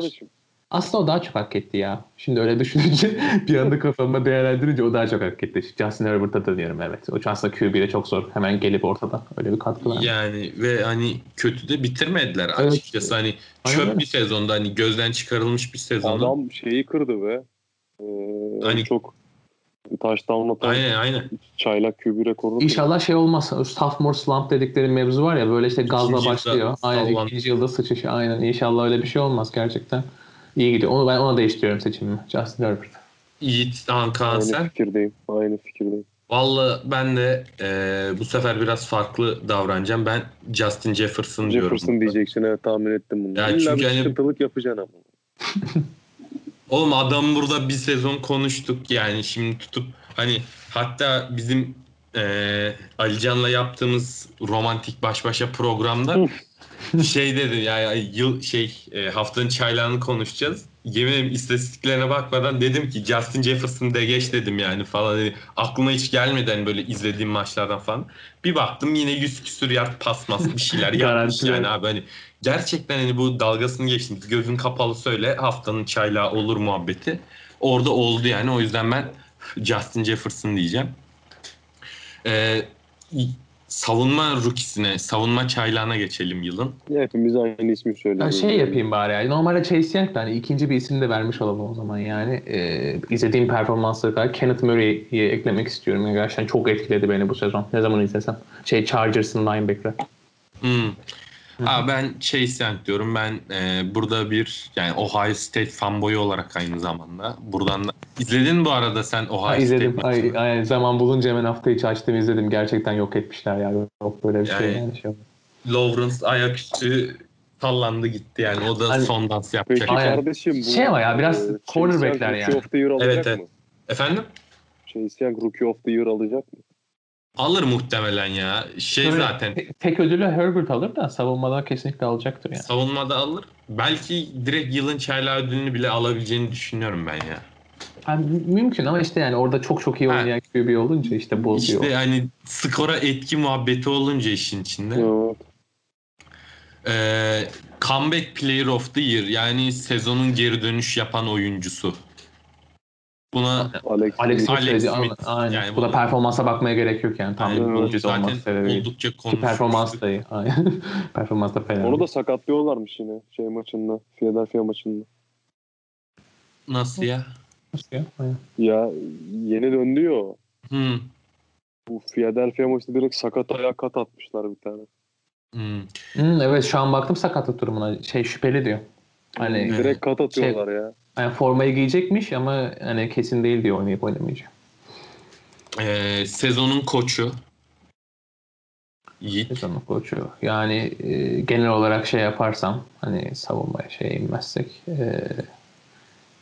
aslında o daha çok hak etti ya. Şimdi öyle düşününce [laughs] bir anda kafamda değerlendirince o daha çok hak etti. Justin Herbert'a da diyorum evet. O aslında QB'de çok zor. Hemen gelip ortada. Öyle bir katkı var. Yani ve hani kötü de bitirmediler Evet. açıkçası. Hani Aynen çöp öyle. bir sezonda hani gözden çıkarılmış bir sezonda. Adam şeyi kırdı be. Ee, Hani- en çok touchdown atan Aynen aynen. çaylak kübü rekorunu. İnşallah şey olmaz. O sophomore slump dedikleri mevzu var ya böyle işte gazla İkinci yılda başlıyor. Aynen sallan- ikinci yılda sıçışı. Aynen inşallah öyle bir şey olmaz gerçekten. İyi gidiyor. Onu ben ona değiştiriyorum seçimimi. Justin Herbert. Yiğit Aynı sen. fikirdeyim. Aynı fikirdeyim. Valla ben de e, bu sefer biraz farklı davranacağım. Ben Justin Jefferson, diyorum. Jefferson diyeceksin evet tahmin ettim bunu. Ya İlla çünkü bir hani- sıkıntılık yapacaksın ama. [laughs] Oğlum adam burada bir sezon konuştuk yani şimdi tutup hani hatta bizim e, Alican'la yaptığımız romantik baş başa programda [laughs] şey dedi ya, yıl şey e, haftanın çaylağını konuşacağız. Yemin ederim istatistiklerine bakmadan dedim ki Justin Jefferson de geç dedim yani falan. Hani aklıma hiç gelmedi hani böyle izlediğim maçlardan falan. Bir baktım yine 100 küsür yard pas mas bir şeyler [laughs] yapmış yani abi hani gerçekten hani bu dalgasını geçtim. Gözün kapalı söyle haftanın çaylağı olur muhabbeti. Orada oldu yani o yüzden ben Justin Jefferson diyeceğim. Ee, savunma rookiesine, savunma çaylağına geçelim yılın. Hepimiz aynı ismi Ben söylüyoruz. şey yapayım bari yani. Normalde Chase Young da hani ikinci bir isim de vermiş olalım o zaman yani. Ee, izlediğim performansları kadar Kenneth Murray'i eklemek istiyorum. Yani gerçekten çok etkiledi beni bu sezon. Ne zaman izlesem. Şey Chargers'ın linebacker. Hmm. Aa, ben Chase Young diyorum. Ben e, burada bir yani Ohio State fanboyu olarak aynı zamanda. Buradan da izledin bu arada sen Ohio Ha, State izledim. maçını? Ay, ay, zaman bulunca hemen hafta içi açtım izledim. Gerçekten yok etmişler ya. Yok böyle bir şey Yani- yani. Şey. Lawrence ayaküstü sallandı gitti yani. O da Hani- son dans Peki yapacak. Aynen. kardeşim bu Şey ama ya, biraz e, cornerbackler yani. Rookie of the Year alacak Evet, evet. mı? Efendim? Chase Young Rookie of the Year alacak mı? Alır muhtemelen ya. Şey Tabii, zaten te- tek ödülü Herbert alır da savunmada kesinlikle alacaktır yani. savunmada alır. Belki direkt yılın çaylağı ödülünü bile alabileceğini düşünüyorum ben ya. Yani mü- mümkün ama işte yani orada çok çok iyi Ha. oynayan QB olunca işte bozuyor. İşte hani skora etki muhabbeti olunca işin içinde. Evet. Ee, comeback Player of the Year yani sezonun geri dönüş yapan oyuncusu. Buna Alex, Alex, Alex Smith, aynen. aynen. Yani bu da performansa bakmaya gerek yok yani. Tam yani bir bu mucize olması sebebiyle. oldukça konuşmuştuk. performans da iyi. Aynen. [laughs] performans da fena. Onu da sakatlıyorlarmış yine şey maçında. Philadelphia maçında. Nasıl ya? Nasıl ya? Aynen. Ya yeni döndü ya o. Hmm. Bu Philadelphia maçında direkt sakat ayağa kat atmışlar bir tane. Hmm. Hmm, evet şu an baktım sakatlık durumuna. Şey şüpheli diyor. Hani. Direkt kat atıyorlar ya. Yani formayı giyecekmiş ama hani kesin değil diyor oynayıp oynamayacak. Ee, sezonun koçu. Yiğit. Sezonun koçu. Yani e, genel olarak şey yaparsam hani savunmaya şey inmezsek e,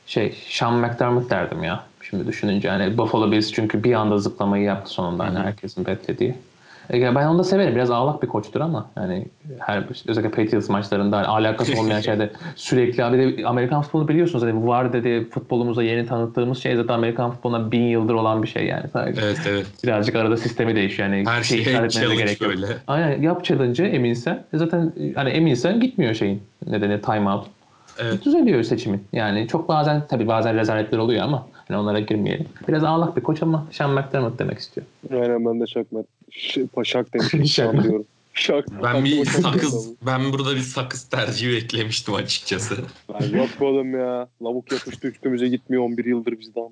şey Sean McDermott derdim ya. Şimdi düşününce hani Buffalo Bills çünkü bir anda zıplamayı yaptı sonunda hani herkesin beklediği. E, ben onu da severim. Biraz ağlak bir koçtur ama yani her özellikle Patriots maçlarında hani alakası olmayan [laughs] şeyde sürekli abi de Amerikan futbolu biliyorsunuz hani var dedi futbolumuza yeni tanıttığımız şey zaten Amerikan futboluna bin yıldır olan bir şey yani. Sadece Evet evet. birazcık arada sistemi değişiyor. Yani Her şey etmenize challenge gerek yok. böyle. Aynen yap challenge'ı eminsen. E Zaten hani eminsen gitmiyor şeyin nedeni timeout. Evet. Düzeliyor seçimin. Yani çok bazen tabii bazen rezaletler oluyor ama hani onlara girmeyelim. Biraz ağlak bir koç ama Sean McDermott demek istiyor. Aynen ben de Şakmet. Ş- Paşak demişim. [laughs] Şak diyorum. Şak. Ben bir sakız, ben burada bir sakız tercihi beklemiştim açıkçası. Ben yok oğlum ya. Lavuk yapıştı üstümüze gitmiyor 11 yıldır bizde ama.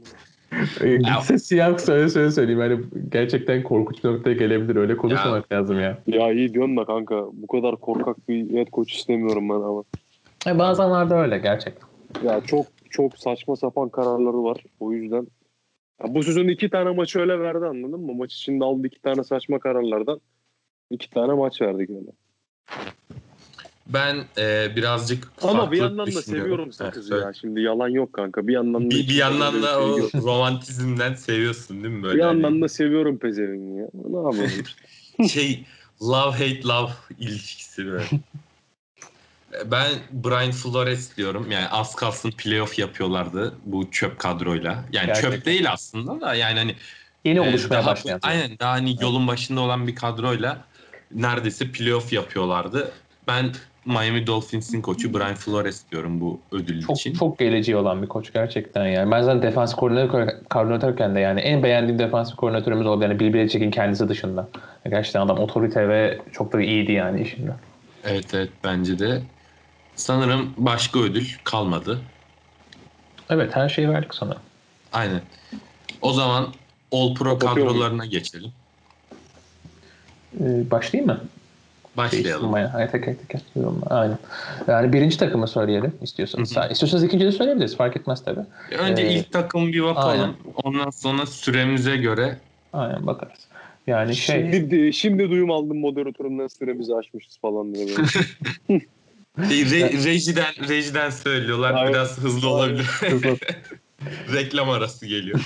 E, Gitse siyah söyle söyle söyleyeyim. Hani gerçekten korkunç bir noktaya gelebilir. Öyle konuşmamak lazım ya. Ya iyi diyorsun da kanka. Bu kadar korkak bir head coach istemiyorum ben ama. E, bazenlerde öyle gerçekten. Ya çok çok saçma sapan kararları var. O yüzden ya bu sezon iki tane maçı öyle verdi anladın mı? Maç içinde aldı iki tane saçma kararlardan. iki tane maç verdik öyle. Ben e, birazcık Ama bir yandan da seviyorum sakızı Evet, ya. Şimdi yalan yok kanka. Bir yandan da Bir, bir yandan da o romantizmden seviyorsun değil mi böyle? bir hani yandan da seviyorum pezevengi ya. Ne yapalım? [laughs] şey love hate love ilişkisi böyle. [laughs] Ben Brian Flores diyorum. Yani az kalsın playoff yapıyorlardı bu çöp kadroyla. Yani Gerçekten. çöp değil aslında da yani hani Yeni e, oluşmaya daha, başlayan. Aynen daha hani yolun başında olan bir kadroyla neredeyse playoff yapıyorlardı. Ben Miami Dolphins'in koçu Brian Flores diyorum bu ödül Çok, için. çok geleceği olan bir koç gerçekten yani. Ben zaten defans koordinatör, koordinatörken de yani en beğendiğim defans koordinatörümüz oldu. Yani Bill Belichick'in kendisi dışında. Gerçekten adam otorite ve çok da iyiydi yani işinde. Evet evet bence de. Sanırım başka ödül kalmadı. Evet her şeyi verdik sana. Aynen. O zaman All Pro kadrolarına geçelim. Ee, başlayayım mı? Başlayalım. Hayır, teker teker. diyorum. Aynen. Yani birinci takımı söyleyelim istiyorsanız. Hı hı. İstiyorsanız ikinci de söyleyebiliriz. Fark etmez tabii. Önce Ee, ilk takım bir bakalım. aynen. Ondan sonra süremize göre Aynen bakarız. Yani şey Şimdi, şimdi duyum aldım moderatörümden süremizi aşmışız falan diye. [laughs] Re- rejiden rejiden söylüyorlar. Aynen. Biraz hızlı Aynen. olabilir. hızlı- [laughs] Reklam arası geliyor.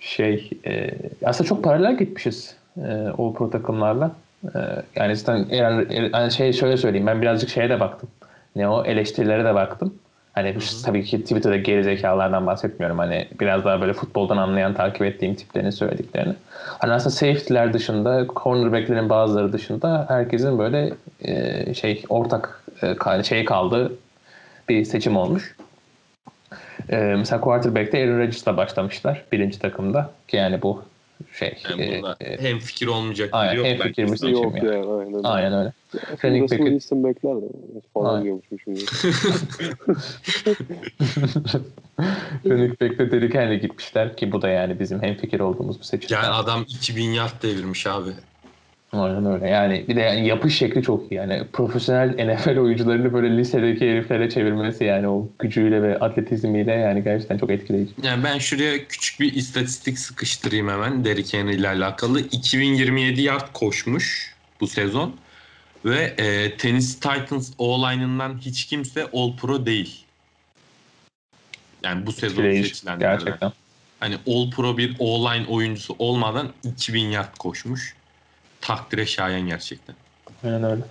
şey e, aslında çok paralel gitmişiz e, o pro takımlarla. E, yani zaten eğer, eğer- yani şey şöyle söyleyeyim ben birazcık şeye de baktım. Ne o eleştirilere de baktım. Hani tabii ki Twitter'da geri zekalardan bahsetmiyorum. Hani biraz daha böyle futboldan anlayan takip ettiğim tiplerin söylediklerini. Hani aslında safety'ler dışında, cornerback'lerin bazıları dışında herkesin böyle e, şey ortak e, şey kaldığı bir seçim olmuş. Ee, mesela quarterback'te Aaron Rodgers'la başlamışlar birinci takımda. Ki yani bu şey. Yani bunda e, e, hem fikir olmayacak aynen, yok. hem fikir bir seçim Yok yani. yani aynen. Aynen öyle. Running Russell Wilson bekler de falan diyormuşum şimdi. [laughs] [laughs] Running back'te Derrick Henry gitmişler ki bu da yani bizim hem fikir olduğumuz bir seçim. Yani adam 2000 yard devirmiş abi. Aynen öyle. Yani bir de yani yapış şekli çok iyi. Yani profesyonel NFL oyuncularını böyle lisedeki heriflere çevirmesi yani o gücüyle ve atletizmiyle yani gerçekten çok etkileyici. Yani ben şuraya küçük bir istatistik sıkıştırayım hemen Derrick Henry ile alakalı. 2027 yard koşmuş bu sezon. Ve e, Tennessee Titans O-line'ından hiç kimse All Pro değil. Yani bu sezon seçilenlerden. Gerçekten. hani All Pro bir all-line oyuncusu olmadan 2000 yard koşmuş. Takdire şayan gerçekten. Aynen öyle.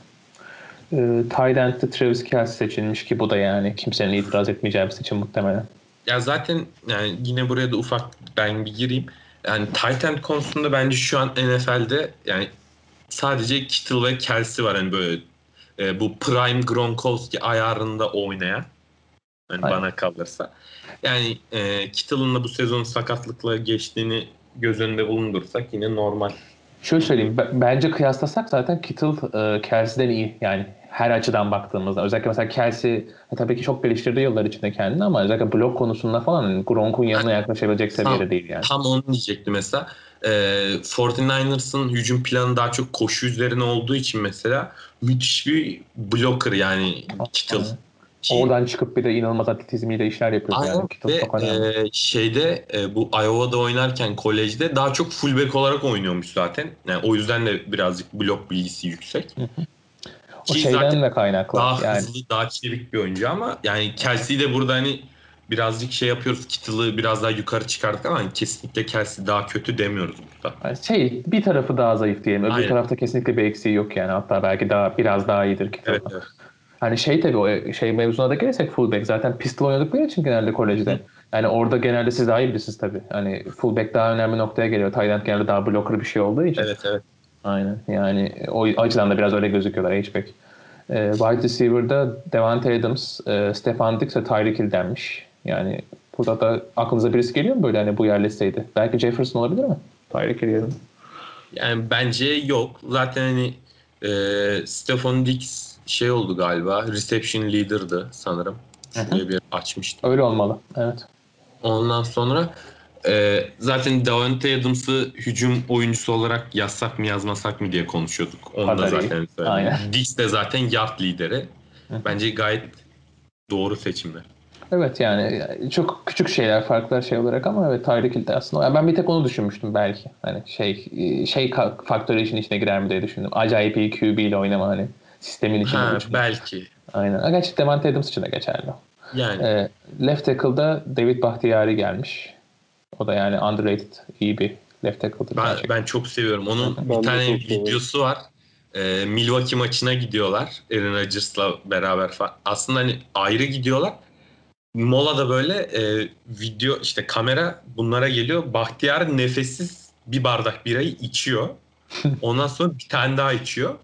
Ee, tight end'de Travis Kelce seçilmiş ki bu da yani kimsenin itiraz etmeyeceği bir seçim muhtemelen. Ya zaten yani yine buraya da ufak ben bir gireyim. Yani tight end konusunda bence şu an NFL'de yani sadece Kittle ve Kelsey var hani böyle e, bu prime Gronkowski ayarında oynayan. Aynen. bana kalırsa. Yani e, Kittle'ın da bu sezon sakatlıkla geçtiğini göz önünde bulundursak yine normal. Şöyle söyleyeyim. Bence kıyaslasak zaten Kittle e, Kelsey'den iyi. Yani her açıdan baktığımızda. Özellikle mesela Kelsey e, tabii ki çok geliştirdi yıllar içinde kendini ama özellikle blok konusunda falan hani Gronk'un yanına yaklaşabilecek seviyede değil yani. Tam onu diyecektim mesela. E, 49ers'ın hücum planı daha çok koşu üzerine olduğu için mesela müthiş bir blocker yani Kittle. Ki- Oradan çıkıp bir de inanılmaz atletizmiyle işler yapıyor Aynen yani. Ve çok önemli. e, şeyde e, bu Iowa'da oynarken kolejde daha çok fullback olarak oynuyormuş zaten. Yani o yüzden de birazcık blok bilgisi yüksek. o Ki şeyden de kaynaklı. daha yani hızlı, daha çevik bir oyuncu ama yani Kelsey de burada hani birazcık şey yapıyoruz. Kittle'ı biraz daha yukarı çıkardık ama hani kesinlikle Kelsey daha kötü demiyoruz burada. Yani şey bir tarafı daha zayıf diyelim. Öbür Aynen. tarafta kesinlikle bir eksiği yok yani. Hatta belki daha biraz daha iyidir Kittle. Evet, evet. Hani şey tabii o şey mevzuna da gelirsek fullback zaten pistol oynadıkları için genelde kolejde. Yani orada genelde siz daha iyi bilirsiniz tabii. Hani fullback daha önemli noktaya geliyor. End genelde daha blocker bir şey olduğu için. Evet evet. Aynen. Yani o açıdan da biraz öyle gözüküyorlar H-back. Ee, wide receiver'da Devante Adams, e, Stefan Diggs ve Tyreek Hill denmiş. Yani burada da aklınıza birisi geliyor mu böyle hani bu yerlisteydi? Belki Jefferson olabilir mi? Tyreek Hill yerine. Yani bence yok. Zaten hani e, Stefan Diggs şey oldu galiba. Reception leader'dı sanırım. Şuraya bir açmıştım. Öyle olmalı. Evet. Ondan sonra e, zaten Davante Adams'ı hücum oyuncusu olarak yazsak mı yazmasak mı diye konuşuyorduk. Onu da Kadar iyi. zaten söyledim. De zaten yard lideri. Hı. Bence gayet doğru seçimler. Evet yani çok küçük şeyler farklar şey olarak ama evet Tyreek Hill de aslında. Yani ben bir tek onu düşünmüştüm belki. Hani şey şey faktörü işin içine girer mi diye düşündüm. Acayip iyi QB ile oynama hani sistemin içinde. Ha, düşündüm. belki. Aynen. Gerçi Devante Adams için de geçerli. Yani Ee, left tackle'da David Bahtiyari gelmiş. O da yani underrated iyi bir left tackle'dır ben, gerçekten. ben çok seviyorum. Onun Ben bir tane videosu var. E, Milwaukee maçına gidiyorlar. Aaron Rodgers'la beraber falan. Aslında hani ayrı gidiyorlar. Molada böyle e, video işte kamera bunlara geliyor. Bahtiyar nefessiz bir bardak birayı içiyor. [laughs] Ondan sonra bir tane daha içiyor.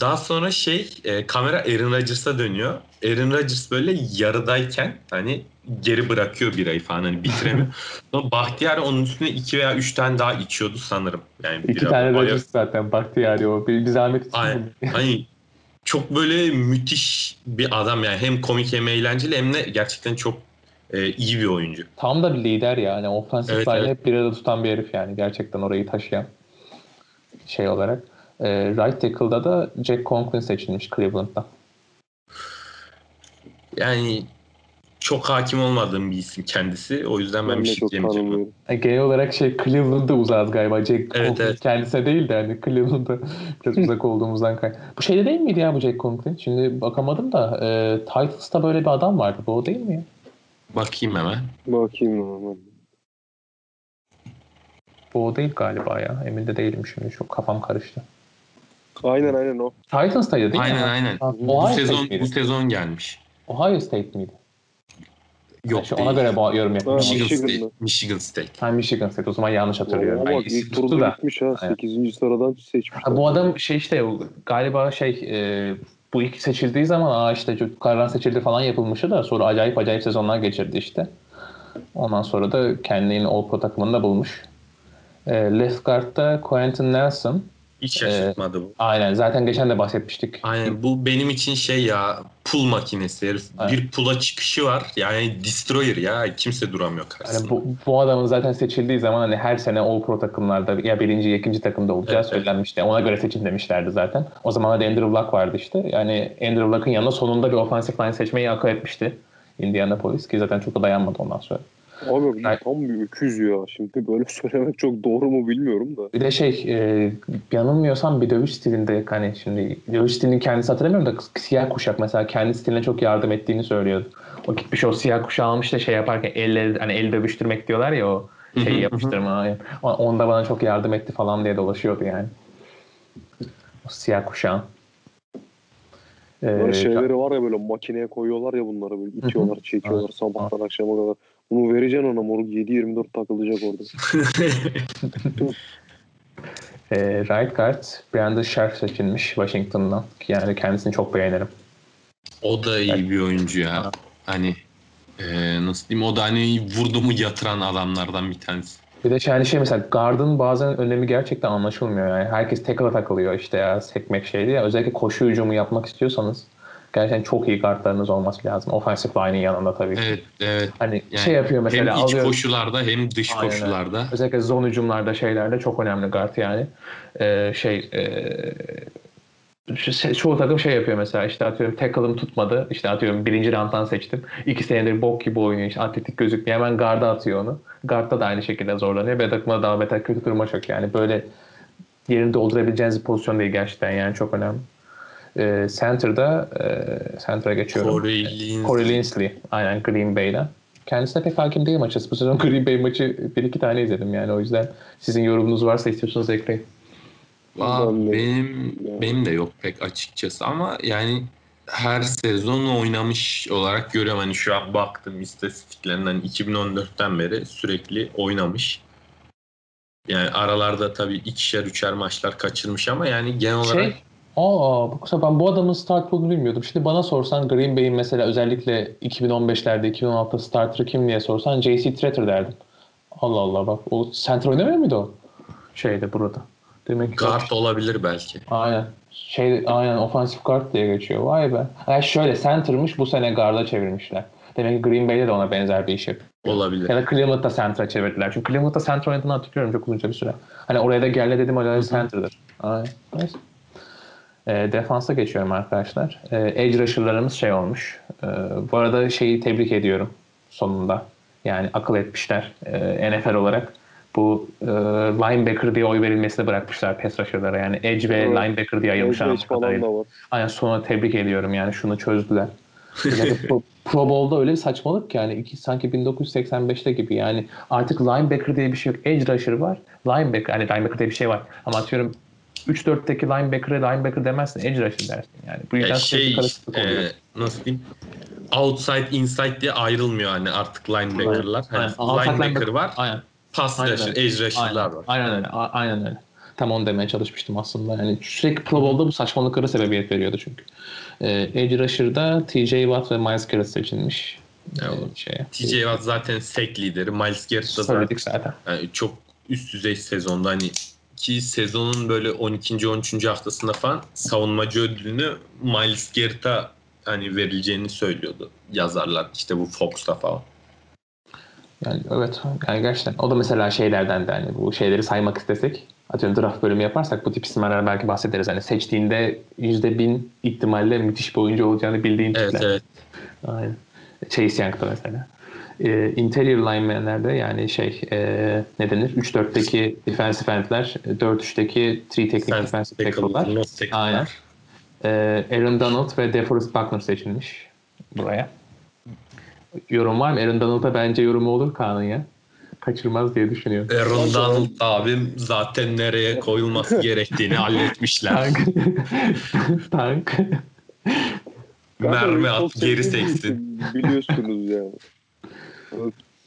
Daha sonra şey e, kamera Aaron Rodgers'a dönüyor. Aaron Rodgers böyle yarıdayken hani geri bırakıyor birayı falan hani bitiremiyor. [laughs] Sonra Bahtiyar onun üstüne iki veya üç tane daha içiyordu sanırım. Yani İki tane bayağı- Rodgers zaten Bahtiyari o. Bir, bir zahmet için. Aynen. [laughs] Hani çok böyle müthiş bir adam yani hem komik hem eğlenceli hem de gerçekten çok e, iyi bir oyuncu. Tam da bir lider yani. Offensive Evet, evet. hep bir arada tutan bir herif yani. Gerçekten orayı taşıyan şey olarak. Ee, right tackle'da da Jack Conklin seçilmiş Cleveland'da. Yani çok hakim olmadığım bir isim kendisi. O yüzden ben, Ben bir şey diyemeyeceğim. Yani genel olarak şey Cleveland'da uzağız galiba. Jack Evet, Conklin evet. kendisine değil de hani Cleveland'da [laughs] biraz uzak olduğumuzdan kay. Bu şeyde değil miydi ya bu Jack Conklin? Şimdi bakamadım da e, Titles'ta böyle bir adam vardı. Bu o değil mi ya? Bakayım hemen. Bakayım hemen. Bu o değil galiba ya. Emin de değilim şimdi. Çok kafam karıştı. Aynen aynen o. Titans'taydı değil mi? Aynen aynen. Bu Ohio sezon State miydi? bu sezon gelmiş. Ohio State miydi? Yok Şey, değil. ona göre bu yorum yapıyorum. Ha, Michigan, Michigan'da. State. Michigan State. Ha, Michigan State. O zaman yanlış hatırlıyorum. Ama Ben bak isim ilk tuttu turda da. gitmiş ha. Aynen. 8. sıradan seçmiş. Ha, bu adam şey işte galiba şey e, bu ilk seçildiği zaman aa işte çocuklardan seçildi falan yapılmıştı da sonra acayip acayip sezonlar geçirdi işte. Ondan sonra da kendini All Pro takımında bulmuş. E, left guard'da Quentin Nelson. Hiç şaşırtmadı bu. Aynen zaten geçen de bahsetmiştik. Aynen bu benim için şey ya pul makinesi herif. Aynen. Bir pula çıkışı var. Yani destroyer ya. Kimse duramıyor karşısında. Yani bu, bu adamın zaten seçildiği zaman hani her sene All Pro takımlarda ya birinci ya ikinci takımda olacağı Evet, evet. söylenmişti. Ona göre seçin demişlerdi zaten. O zaman da Andrew Luck vardı işte. Yani Andrew Luck'ın yanına sonunda bir offensive line seçmeyi akıl etmişti. Indianapolis ki zaten çok da dayanmadı ondan sonra. Abi bu Ay- tam bir öküz ya. Şimdi böyle [laughs] söylemek çok doğru mu bilmiyorum da. Bir de şey e, yanılmıyorsam bir dövüş stilinde hani şimdi dövüş stilini kendisi hatırlamıyorum da siyah kuşak mesela kendi stiline çok yardım ettiğini söylüyordu. O gitmiş o siyah kuşağı almış da şey yaparken elle hani el dövüştürmek diyorlar ya o hı. yapıştırma. O- Onda bana çok yardım etti falan diye dolaşıyordu yani. O siyah kuşağın. Ee, Böyle şeyleri var ya böyle makineye koyuyorlar ya bunları böyle itiyorlar, çekiyorlar sabahtan akşama kadar. Bunu vereceksin ona moruk 7-24 takılacak orada. [laughs] e, right guard Brandon Sharp seçilmiş Washington'dan. Yani kendisini çok beğenirim. O da iyi bir oyuncu ya. Ha. Hani e, nasıl diyeyim o da hani vurdu mu yatıran adamlardan bir tanesi. Bir de yani şey mesela guard'ın bazen önemi gerçekten anlaşılmıyor yani. Herkes tackle'a takılıyor işte ya sekmek şeydi ya. Özellikle koşu hücumu yapmak istiyorsanız gerçekten çok iyi guardlarınız olması lazım. Offensive line'in yanında tabii ki. Evet evet. Hani Yani şey yapıyor mesela hem iç alıyor. koşularda hem dış Aynen. koşularda. Özellikle zone hücumlarda şeylerde çok önemli guard yani. Ee, şey şu- şey- çoğu takım şey yapıyor mesela işte atıyorum tackle'ım tutmadı. işte atıyorum birinci round'dan seçtim. İki senedir bok gibi oynuyor işte atletik gözükmüyor. Hemen guard'a atıyor onu. Guard'da da aynı şekilde zorlanıyor. Ve takıma daha beter kötü duruma çok yani. Böyle yerini doldurabileceğiniz bir pozisyon değil gerçekten yani çok önemli. Ee, center'da e, center'a geçiyorum. Corey Linsley. Corey Linsley. Aynen Green Bay'den. Kendisine pek hakim değilim açıkçası. Bu sezon [laughs] Green Bay maçı bir iki tane izledim yani. O yüzden sizin yorumunuz varsa istiyorsanız ekleyin. Aa, benim benim de yok pek açıkçası ama yani her sezon oynamış olarak görüyorum. Hani şu an baktım istatistiklerinden 2014'ten beri sürekli oynamış. Yani aralarda tabii ikişer üçer maçlar kaçırmış ama yani genel olarak Şey, aa bu kısa ben bu adamın start pool'unu bilmiyordum. Şimdi bana sorsan Green Bay'in mesela özellikle 2015'lerde 2016'da starter'ı kim diye sorsan J.C. Tretter derdim. Allah Allah bak o center oynamıyor muydu o? Şeyde burada. Demek ki guard olabilir belki. Aynen. Şey, aynen offensive guard diye geçiyor. Vay be. Yani şöyle center'mış bu sene guard'a çevirmişler. Demek ki Green Bay'de de ona benzer bir iş yapıyor. Olabilir. Ya da Cleveland'da center'a çevirdiler. Çünkü Cleveland'da center oynadığını hatırlıyorum çok uzunca bir süre. Hani oraya da gelle dedim o center'dır. Aynen. Neyse. E, defansa geçiyorum arkadaşlar. E, edge rusher'larımız şey olmuş. E, bu arada şeyi tebrik ediyorum sonunda. Yani akıl etmişler e, NFL olarak. Bu e, linebacker diye oy verilmesini bırakmışlar pass rusher'lara. Yani edge ve Evet. linebacker diye ayırmışlar. Falan da var. Aynen sonra tebrik ediyorum yani şunu çözdüler. Yani Pro, Pro Bowl'da öyle bir saçmalık ki yani iki, sanki 1985'te gibi yani artık linebacker diye bir şey yok. Edge rusher var. Linebacker hani linebacker diye bir şey var. Ama atıyorum 3-4'teki linebacker'e linebacker demezsin. Edge rusher dersin yani. Bu Ya yüzden şey karışıklık oluyor. e, nasıl diyeyim outside inside diye ayrılmıyor hani artık linebacker'lar. Hani linebacker linebacker- var. Aynen. Pass Aynen rusher, edge rusher'lar Aynen, var. aynen öyle. Aynen öyle. Tam onu demeye çalışmıştım aslında. Yani sürekli Pro Bowl'da bu saçmalıklara sebebiyet veriyordu çünkü. Ee, Edge Rusher'da TJ Watt ve Miles Garrett seçilmiş. Ya, Ee, şeye. TJ Watt zaten sek lideri. Miles Garrett da zaten zaten. yani çok üst düzey sezonda hani ki sezonun böyle 12. 13. haftasında falan savunmacı ödülünü Miles Garrett'a hani verileceğini söylüyordu yazarlar işte bu Fox'ta falan. Yani evet. Yani gerçekten. O da mesela şeylerden de hani bu şeyleri saymak istesek atıyorum draft bölümü yaparsak bu tip isimlerden belki bahsederiz. Hani seçtiğinde %1000 ihtimalle müthiş bir oyuncu olacağını bildiğin Evet tipler. evet. Aynen. Chase Young'da mesela. Ee, interior linemenlerde yani şey e, ne denir? 3-4'teki defensive endler, 4-3'teki 3 teknik defensive tackle, tackle'lar. Aynen. Ee, Aaron Donald ve DeForest Buckner seçilmiş buraya. Yorum var mı? Aaron Donald'a bence yorumu olur Kaan'ın ya. Kaçırmaz diye düşünüyorum. Aaron Donald abim zaten nereye koyulması [laughs] gerektiğini halletmişler. Tank. [laughs] Tank. Mermi at geri seksin. Biliyorsunuz ya.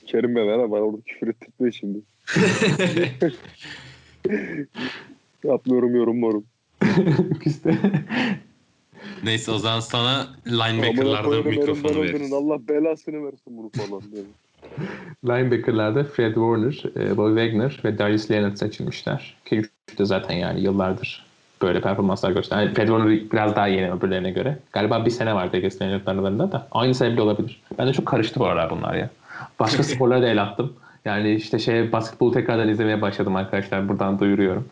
Kerim Bey bana orada küfür ettirme şimdi. [laughs] Yapmıyorum yorumlarım. İşte. Neyse o zaman sana Amına linebacker'larda koyarım mikrofonu veririz. Allah belasını versin bunu falan. Linebacker'larda Fred Warner, e, Bobby Wagner ve Darius Leonard seçilmişler. Ki üçü de zaten yani yıllardır böyle performanslar gösteren. Yani Fred Warner biraz daha yeni öbürlerine göre. Galiba bir sene var Vegas Leonard'ın aralarında da. Aynı sene bile olabilir. Ben de çok karıştı bu aralar bunlar ya. Başka [laughs] sporlara da el attım. Yani işte şey basketbolu tekrardan izlemeye başladım arkadaşlar. Buradan duyuruyorum.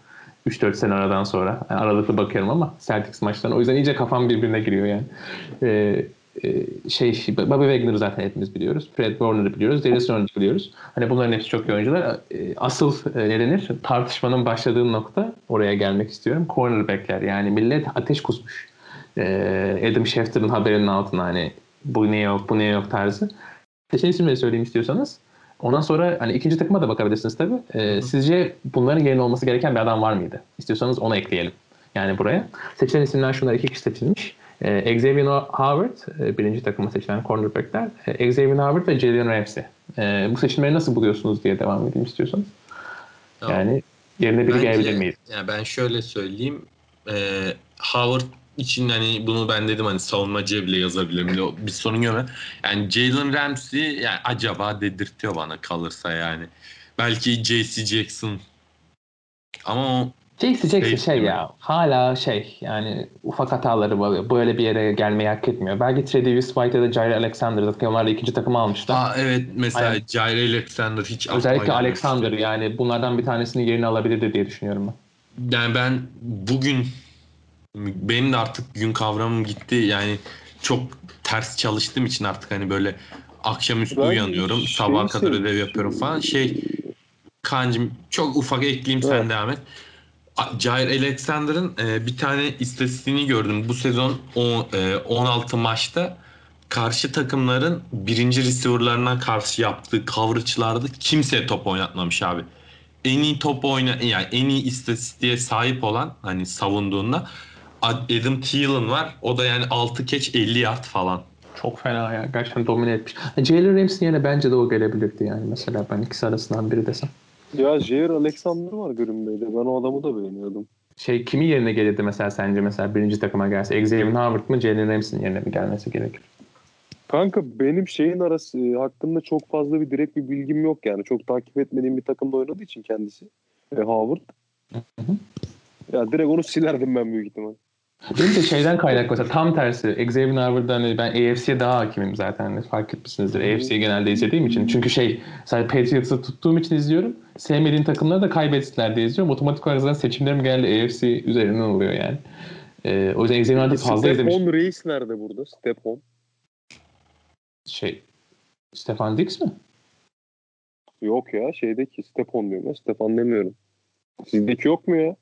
3-4 sene aradan sonra. Yani aralıklı bakıyorum ama Celtics maçlarına. O yüzden iyice kafam birbirine giriyor yani. Ee, e, şey Bobby Wagner'ı zaten hepimiz biliyoruz. Fred Warner'ı biliyoruz. Darius Leonard'ı biliyoruz. Hani bunların hepsi çok iyi oyuncular. E, Asıl e, ne denir? Tartışmanın başladığı nokta oraya gelmek istiyorum. Cornerback'ler. Yani millet ateş kusmuş. E, Adam Schefter'ın haberinin altına hani bu ne yok, bu ne yok tarzı. Seçen isimleri söyleyeyim istiyorsanız. Ondan sonra hani ikinci takıma da bakabilirsiniz tabii. Ee, sizce bunların yerine olması gereken bir adam var mıydı? İstiyorsanız onu ekleyelim. Yani buraya. Seçilen isimler şunlar iki kişi seçilmiş. Ee, Xavier Howard, e, birinci takıma seçilen cornerbackler. E, Xavier Howard ve Jalen Ramsey. E, bu seçimleri nasıl buluyorsunuz diye devam edeyim istiyorsanız. Tamam. Yani yerine biri Bence- gelebilir miydi? Yani ben şöyle söyleyeyim. Ee, Howard için hani bunu ben dedim hani savunmacıya bile yazabilirim. Bir sorun yok. Yani Jalen Ramsey yani acaba dedirtiyor bana kalırsa yani. Belki JC Jackson ama o J.C. Jackson şey mi? ya hala şey yani ufak hataları var. Böyle bir yere gelmeyi hak etmiyor. Belki Tredavious White ya da Jair Alexander zaten onlar da ikinci takıma almışlar. Aa, evet mesela Aynen. Jair Alexander hiç Özellikle. Alexander yani bunlardan bir tanesini yerini alabilirdi diye düşünüyorum ben. Yani ben bugün benim de artık gün kavramım gitti. Yani çok ters çalıştığım için artık hani böyle akşamüstü Ben uyanıyorum. şey Sabaha kadar ödev yapıyorum falan. Şey kancım çok ufak ekleyeyim sen Evet. devam et. Jair Alexander'ın e, bir tane istatistiğini gördüm. Bu sezon o, e, 16 maçta karşı takımların birinci receiver'larına karşı yaptığı coverage'larda kimseye top oynatmamış abi. En iyi top oyna yani en iyi istatistiğe sahip olan hani savunduğunda Adam Thielen var. O da yani 6 catch 50 yard falan. Çok fena ya. Gerçekten domine etmiş. Jalen Ramsey'in yerine bence de o gelebilirdi yani. Mesela ben ikisi arasından biri desem. Ya Jair Alexander var Bay'de. Ben o adamı da beğeniyordum. Şey kimi yerine gelirdi mesela sence mesela birinci takıma gelse? Xavier Howard mı Jalen Ramsey'in yerine mi gelmesi gerekir? Kanka benim şeyin arası e, hakkında çok fazla bir direkt bir bilgim yok yani. Çok takip etmediğim bir takımda oynadığı için kendisi. E, Howard. hı. Ya direkt onu silerdim ben büyük ihtimal. Benim de şeyden kaynaklı mesela tam tersi. Xavier Howard'dan hani ben AFC'ye daha hakimim zaten. Hani fark etmişsinizdir. AFC'yi genelde izlediğim için. Çünkü şey sadece Patriots'ı tuttuğum için izliyorum. Sevmediğim takımları da kaybettiler diye izliyorum. Otomatik olarak zaten seçimlerim genelde AFC üzerinden oluyor yani. Ee, o yüzden Xavier Howard'ı fazla izlemiş. Stephon Reis nerede burada? Stephon. Şey, Stefan Dix mi? Yok ya şeydeki Stephon diyorum ya. Stefan demiyorum. Sizdeki yok mu ya?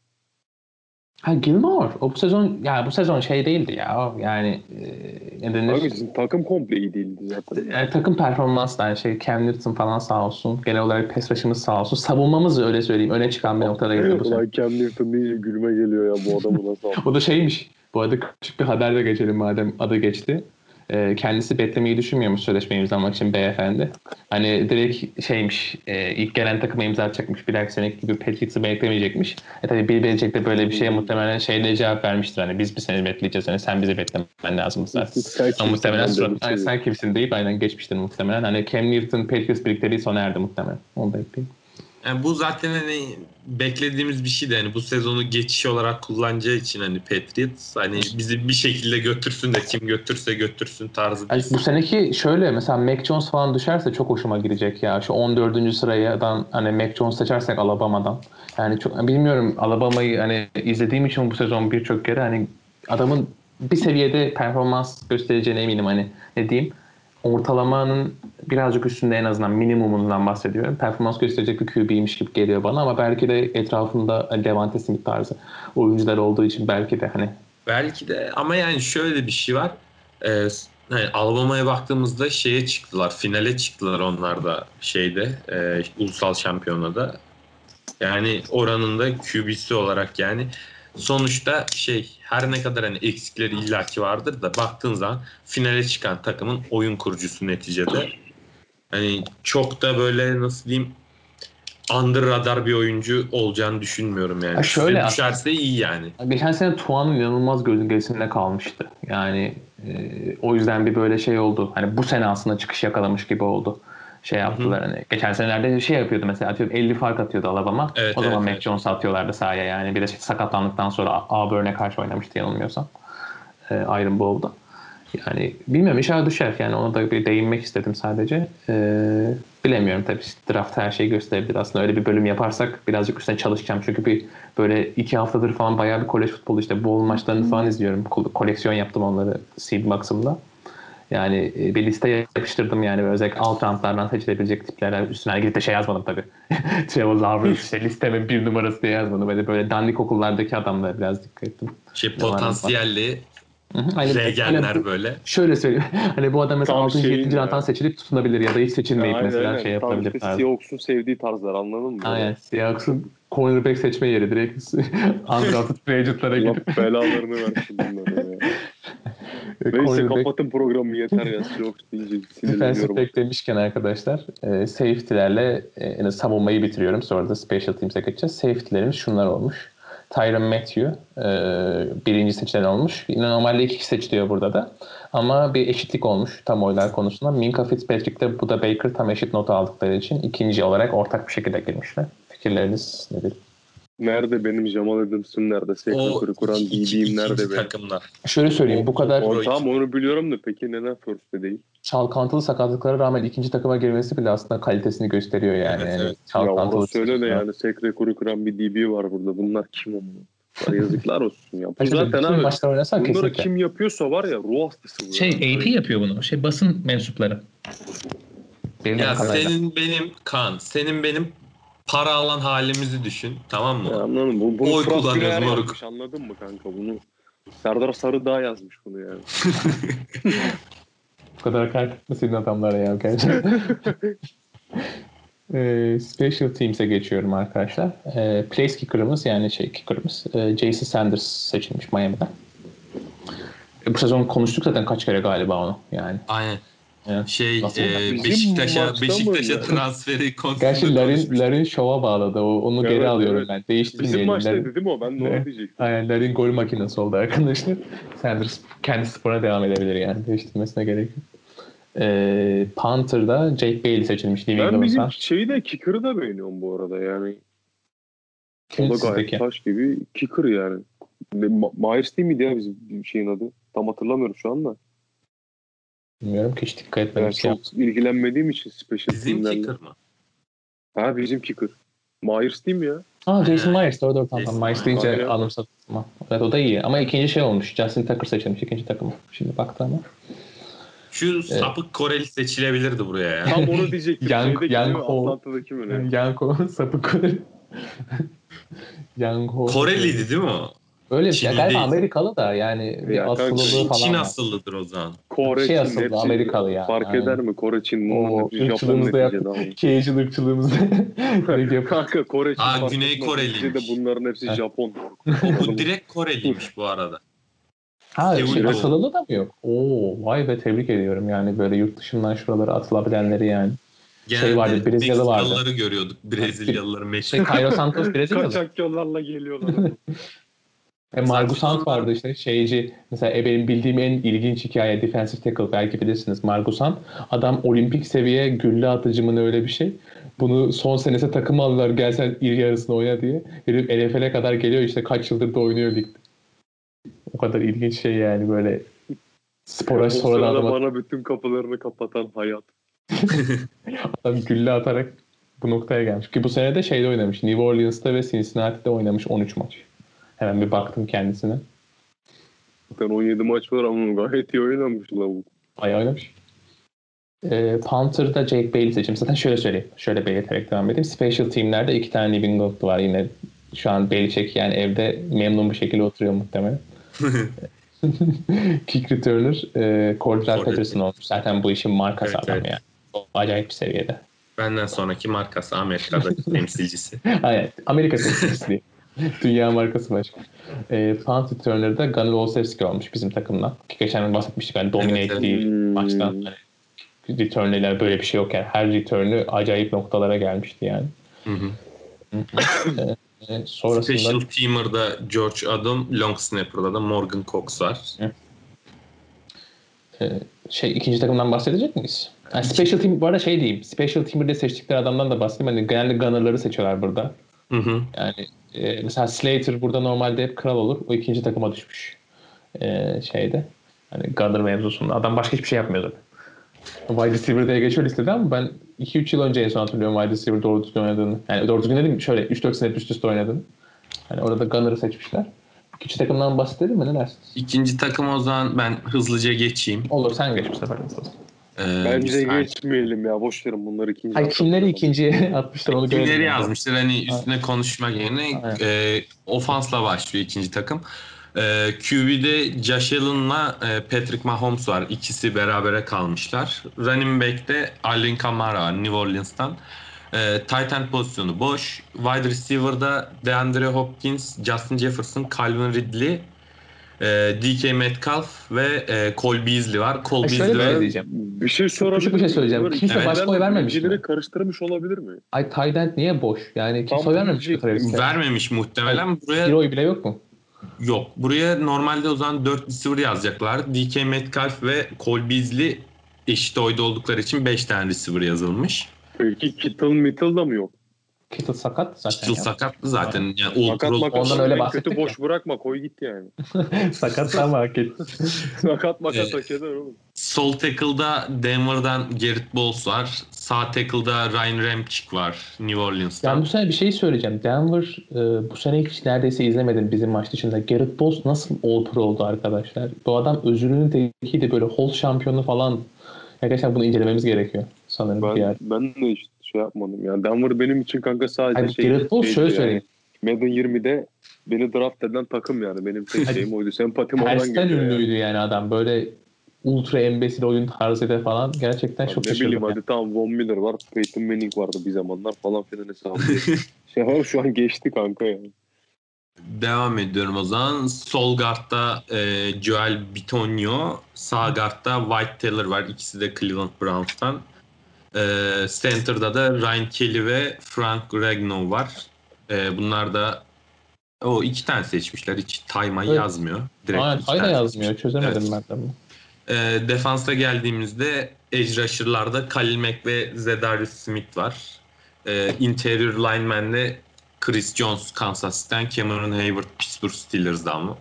Ha Gilmore. O bu sezon ya bu sezon şey değildi ya. Yani e, ne? Kanka sizin takım komple iyi değildi zaten. Yani takım performansı da yani şey Cam Newton falan sağ olsun. Genel olarak pass rush'ımız sağ olsun. Savunmamız öyle söyleyeyim. Öne çıkan bir noktada geldi bu. Ulan Cam Newton deyince gülme geliyor ya bu adamı nasıl? [laughs] O da şeymiş. Bu arada küçük bir haber de geçelim madem adı geçti. Ee, kendisi beklemeyi düşünmüyormuş sözleşmeyi imzalamak için beyefendi. Hani direkt şeymiş e, ilk gelen takıma imza atacakmış. Bir dahaki seneki gibi Patriots'ı beklemeyecekmiş. E tabi Bill Belichick de böyle bir şeye muhtemelen şeyle cevap vermiştir. Hani biz bir seni bekleyeceğiz. Hani sen bizi beklemen lazım zaten. Ama muhtemelen sonra, Ay, sen kimsin deyip aynen geçmiştir muhtemelen. Hani Cam Newton Patriots birlikteliği sona erdi muhtemelen. Onu da ekleyeyim. Yani bu zaten hani beklediğimiz bir şeydi. Hani bu sezonu geçiş olarak kullanacağı için hani Patriots hani bizi bir şekilde götürsün de kim götürse götürsün tarzı Yani bu seneki şöyle mesela Mac Jones falan düşerse çok hoşuma gidecek ya. Şu 14. sıradan hani Mac Jones seçersek Alabama'dan. Yani çok bilmiyorum Alabama'yı hani izlediğim için bu sezon birçok kere hani adamın bir seviyede performans göstereceğine eminim hani ne diyeyim ortalamanın birazcık üstünde en azından minimumundan bahsediyorum. Performans gösterecek bir QB'ymiş gibi geliyor bana ama belki de etrafında hani Devante Smith tarzı oyuncular olduğu için belki de hani Belki de ama yani şöyle bir şey var. Ee, hani Alabama'ya baktığımızda şeye çıktılar. Finale çıktılar onlar da şeyde e, ulusal şampiyonada. Yani oranın da QB'si olarak yani sonuçta şey her ne kadar hani eksikleri illaki vardır da baktığın zaman finale çıkan takımın oyun kurucusu neticede. Hani çok da böyle nasıl diyeyim under radar bir oyuncu olacağını düşünmüyorum yani. Ha şöyle Size düşerse iyi yani. Geçen sene Tuan'ın inanılmaz gölgesinde kalmıştı. Yani e, o yüzden bir böyle şey oldu. Hani bu sene aslında çıkış yakalamış gibi oldu. Şey yaptılar hani. Geçen senelerde şey yapıyordu mesela atıyorum 50 fark atıyordu Alabama. Evet, o zaman evet, Mac evet. Jones'u atıyorlardı sahaya yani. Bir de sakatlandıktan sonra Auburn'e karşı oynamıştı yanılmıyorsam. E, Iron Bowl'da. Yani bilmiyorum inşallah düşer. Yani ona da bir değinmek istedim sadece. Ee, bilemiyorum tabii. Draft her şeyi gösterebilir. Aslında öyle bir bölüm yaparsak birazcık üstüne çalışacağım. Çünkü bir böyle iki haftadır falan bayağı bir kolej futbolu işte bowl maçlarını falan izliyorum. Ko- koleksiyon yaptım onları seed box'ımda. Yani e, bir liste yapıştırdım yani özellikle alt roundlardan seçilebilecek tiplerden üstüne gidip de şey yazmadım tabii. Trevor Lawrence işte listemin bir numarası diye yazmadım. Böyle böyle dandik okullardaki adamlara biraz dikkat ettim. Şey potansiyelli Hı hı. Hani, Legenler hani böyle. şöyle söyleyeyim. [laughs] Hani bu adam mesela Tam 6. şeyin 7. ya. rantan seçilip tutunabilir ya da hiç seçilmeyip Aynen, mesela aynen. şey Tam yapabilir. işte tarzı. Seahawks'un sevdiği tarzlar anladın mı? Aynen. Seahawks'un cornerback seçme yeri direkt [laughs] undrafted free agent'lara Allah gidip belalarını versin bunları. Neyse kapatın programı yeter ya. Defensive back demişken arkadaşlar e, safety'lerle e, savunmayı bitiriyorum. Sonra da special teams'e geçeceğiz. Safety'lerimiz şunlar olmuş. Tyron Matthew e, birinci seçilen olmuş. Yine normalde iki seçiliyor burada da. Ama bir eşitlik olmuş tam oylar konusunda. Minka Fitzpatrick de bu da Baker tam eşit notu aldıkları için ikinci olarak ortak bir şekilde girmişler. Fikirleriniz nedir? Nerede benim Jamal Adams'ım nerede? O Sekreter'i kuran DB'im nerede benim? takımda. Şöyle söyleyeyim bu kadar O, tamam onu biliyorum da peki neden first'te değil? çalkantılı sakatlıklara rağmen ikinci takıma girmesi bile aslında kalitesini gösteriyor yani. Evet, yani evet. Ya çalkantılı orası öyle de seçim. yani Sekreter'i kuran bir DB var burada. Bunlar kim onlar? Ya Yazıklar olsun ya. Bu de zaten abi maçlar oynasan bunları kesinlikle. kim yapıyorsa var ya ruh hastası bu. Şey ya. AP yapıyor bunu. Şey basın mensupları. Benim Ya senin benim Kaan, senin benim para alan halimizi düşün. Tamam mı? Ya anladın mı? Bu, bunu Oy Fırat kullanıyoruz Güler moruk. yazmış, Anladın mı kanka bunu? Serdar Sarıdağ yazmış bunu yani. [laughs] Bu kadar etmeseydin adamlara ya gerçekten. [laughs] Ee, Special Teams'e geçiyorum arkadaşlar. Ee, place kicker'ımız yani şey kicker'ımız e, Jason Sanders seçilmiş Miami'den. E, bu sezon konuştuk zaten kaç kere galiba onu yani. Aynen. Evet. Şey Nasıl? e, Bizim Beşiktaş'a maçta Beşiktaş'a mı? transferi [laughs] konusunda Gerçi Larin, konuşmuştuk. Larin şova bağladı. O, onu Evet, geri alıyorum evet. ben. Bizim Değiştirmeyelim. Larin, maçtaydı değil mi o? Ben de onu Evet. diyecektim. aynen, Larin gol makinesi oldu arkadaşlar. [laughs] Sanders kendi sporuna devam edebilir yani. Değiştirmesine gerek yok. Ee, Panther'da Jake Bailey seçilmiş New Ben bizim England'dan. şeyi de kicker'ı da beğeniyorum bu arada yani. Kim o da sizdeki? gayet taş gibi kicker yani. Ne, Ma- Myers değil miydi ya bizim şeyin adı? Tam hatırlamıyorum şu anda. Bilmiyorum ki hiç dikkat etmedim. Yani çok ilgilenmediğim için special Bizim kicker mı? Ha bizim kicker. Myers değil mi ya? Aa Jason Myers doğru doğru tamam. Jason. Myers deyince anımsadım. Tamam. Evet o da iyi ama ikinci şey olmuş. Justin Tucker seçilmiş ikinci takımı. Şimdi baktı ama. Şu sapık Koreli seçilebilirdi buraya ya. Tam onu diyecektim. [laughs] Mi ne? Yanko [laughs] sapık Koreli. [laughs] Yanko. Koreliydi değil mi o? Öyle bir şey. Galiba değil. Amerikalı da yani bir Ya asıllılığı falan Çin asıllıdır o zaman. Kore, Şey Çin, asıldı, hepsi Amerikalı ya. Fark Aynen. eder mi? Kore, Çin. O ırkçılığımızda abi. Cajun ırkçılığımızda. yap- Kanka Kore, Çin. Aa, Güney. Koreliymiş. Neticede bunların hepsi Ha. Japon. O bu direkt Koreliymiş bu arada. ha şey, doğumlu. asıllığı da mı yok? Oo vay be tebrik ediyorum yani böyle yurt dışından şuralara atılabilenleri yani. Genelde Şey vardı, Brezilyalı vardı. Meksikalıları görüyorduk. Brezilyalıları meşhur. Şey Cairo Santos Brezilyalı. Kaçak yollarla geliyorlar. [laughs] E, Margus Hunt vardı işte şeyci. Mesela e, benim bildiğim en ilginç hikaye defensive tackle belki bilirsiniz Margus Hunt. Adam olimpik seviye gülle atıcı mı ne öyle bir şey. Bunu son senesi takım aldılar gel sen iri yarısını oyna diye. Herif NFL'e kadar geliyor işte kaç yıldır da oynuyor ligde. O kadar ilginç şey yani böyle spora sonradan sırada adam, bana bütün kapılarını kapatan hayat. [laughs] adam gülle atarak bu noktaya gelmiş. Ki bu sene de şeyde oynamış. New Orleans'ta ve Cincinnati'de oynamış 13 maç. Hemen bir baktım kendisine. Zaten 17 maç var ama gayet iyi oynamış lavuk. Bayağı oynamış. Ee, Panther'da Jake Bailey seçim. Zaten şöyle söyleyeyim. Şöyle belirterek devam edeyim. Special teamlerde iki tane living gold var yine. Şu an Belichick yani evde memnun bir şekilde oturuyor muhtemelen. [laughs] Kick returner e, Cordell. Patterson olmuş. Zaten bu işin markası Evet, adam evet. yani. Acayip bir seviyede. Benden sonraki markası Amerika'da [laughs] temsilcisi. Aynen. Amerika temsilcisi değil. [laughs] Dünya markası başka. E, punt returner'da Gunnar Olszewski olmuş bizim takımdan. Ki geçen bahsetmiştik hani dominate Evet, değil Hmm. maçtan. Hani return'ler böyle bir şey yok yani. Her return'ü acayip noktalara gelmişti yani. Hı hı. E, sonrasında Special Teamer'da George Adam, Long Snapper'da da Morgan Cox var. e, şey ikinci takımdan bahsedecek miyiz? Yani special team bu arada şey diyeyim. Special teamer'de seçtikleri adamdan da bahsedeyim. Hani genelde gunner'ları seçiyorlar burada. Hı hı. Yani e, mesela Slater burada normalde hep kral olur. O ikinci takıma düşmüş. E, şeyde. Hani gunner mevzusunda. Adam başka hiçbir şey yapmıyor zaten. Wide receiver diye geçiyor listede ama ben 2-3 yıl önce en son hatırlıyorum wide receiver doğru düzgün oynadığını. Yani doğru düzgün dedim şöyle 3-4 sene üst üste oynadığını. Hani orada gunner'ı seçmişler. İkinci takımdan bahsedelim mi? Ne dersiniz? İkinci takım o zaman ben hızlıca geçeyim. Olur sen geç bu sefer. Ee, Bence saniye. geçmeyelim ya. Boş verin bunları ikinci. Hayır kimleri ikinciye [laughs] atmışlar onu görelim. Kimleri yani. yazmıştır hani üstüne konuşmak yerine Aynen. e, ofansla başlıyor ikinci takım. Ee, QB'de Josh Allen'la e, Patrick Mahomes var. İkisi berabere kalmışlar. Running back'te Alvin Kamara var New Orleans'tan. Ee, tight end pozisyonu boş. Wide receiver'da DeAndre Hopkins, Justin Jefferson, Calvin Ridley, e, DK Metcalf ve e, Cole Beasley var. Cole şöyle bir Beasley şey diyeceğim. Bir şey sorabilir küçük bir şey söyleyeceğim. Kimse iki başka oy vermemiş mi? karıştırmış olabilir mi? Ay Tayland niye boş? Yani kimse Tam oy vermemiş bir herifte. vermemiş muhtemelen. Bir Buraya oy bile yok mu? yok. Buraya normalde o zaman 4 receiver yazacaklar. DK Metcalf ve Cole Beasley eşit oyda oldukları için 5 tane receiver yazılmış. Peki Kittle Mittle da mı yok? Kittle sakat zaten. Kittle ya. sakatlı zaten. Yani all Sakat pro makat. Ondan öyle bahsettik Kötü ya. boş bırakma koy git yani. [laughs] sakat ama hak etti. [laughs] Sakat makat Evet. hak eder oğlum. Sol tackle'da Denver'dan Garrett Bowles var. Sağ tackle'da Ryan Ramczyk var New Orleans'tan. Yani bu sene bir şey söyleyeceğim. Denver e, bu sene hiç neredeyse izlemedim bizim maç dışında. Garrett Bowles nasıl All Pro oldu arkadaşlar? Bu adam özürünün tekiydi böyle Hall şampiyonu falan. Gerçekten bunu incelememiz gerekiyor sanırım bir Ben, yer. ben de hiç şey yapmadım. Yani Denver benim için kanka sadece Hayır, şey. Garrett Bowles şeydi şöyle yani. söyleyeyim. Madden 20'de beni draft eden takım yani. Benim tek şeyim oydu. Sempatim oradan Tersten geliyor. yani. ünlüydü yani adam. Böyle ultra embesil oyun tarzıyla falan. Gerçekten çok ne bileyim şaşırdım. yani. hadi tamam Von Miller var. Peyton Manning vardı bir zamanlar falan filan hesabı. [laughs] şey ama şu an geçti kanka yani. Devam ediyorum o zaman. Sol guard'da e, Joel Bitonio. Sağ guard'da White Taylor var. İkisi de Cleveland Browns'tan. E, center'da da Ryan Kelly ve Frank Ragnow var. E, bunlar da o iki tane seçmişler. Hiç time'a Evet. yazmıyor. Direkt Aynen tane yazmıyor. Çözemedim Evet. ben de bunu. E, defansa geldiğimizde edge rusher'larda Khalil Mack ve Zedarius Smith var. E, interior lineman'de Chris Jones Kansas City'den, Cameron Hayward Pittsburgh Steelers'dan mı?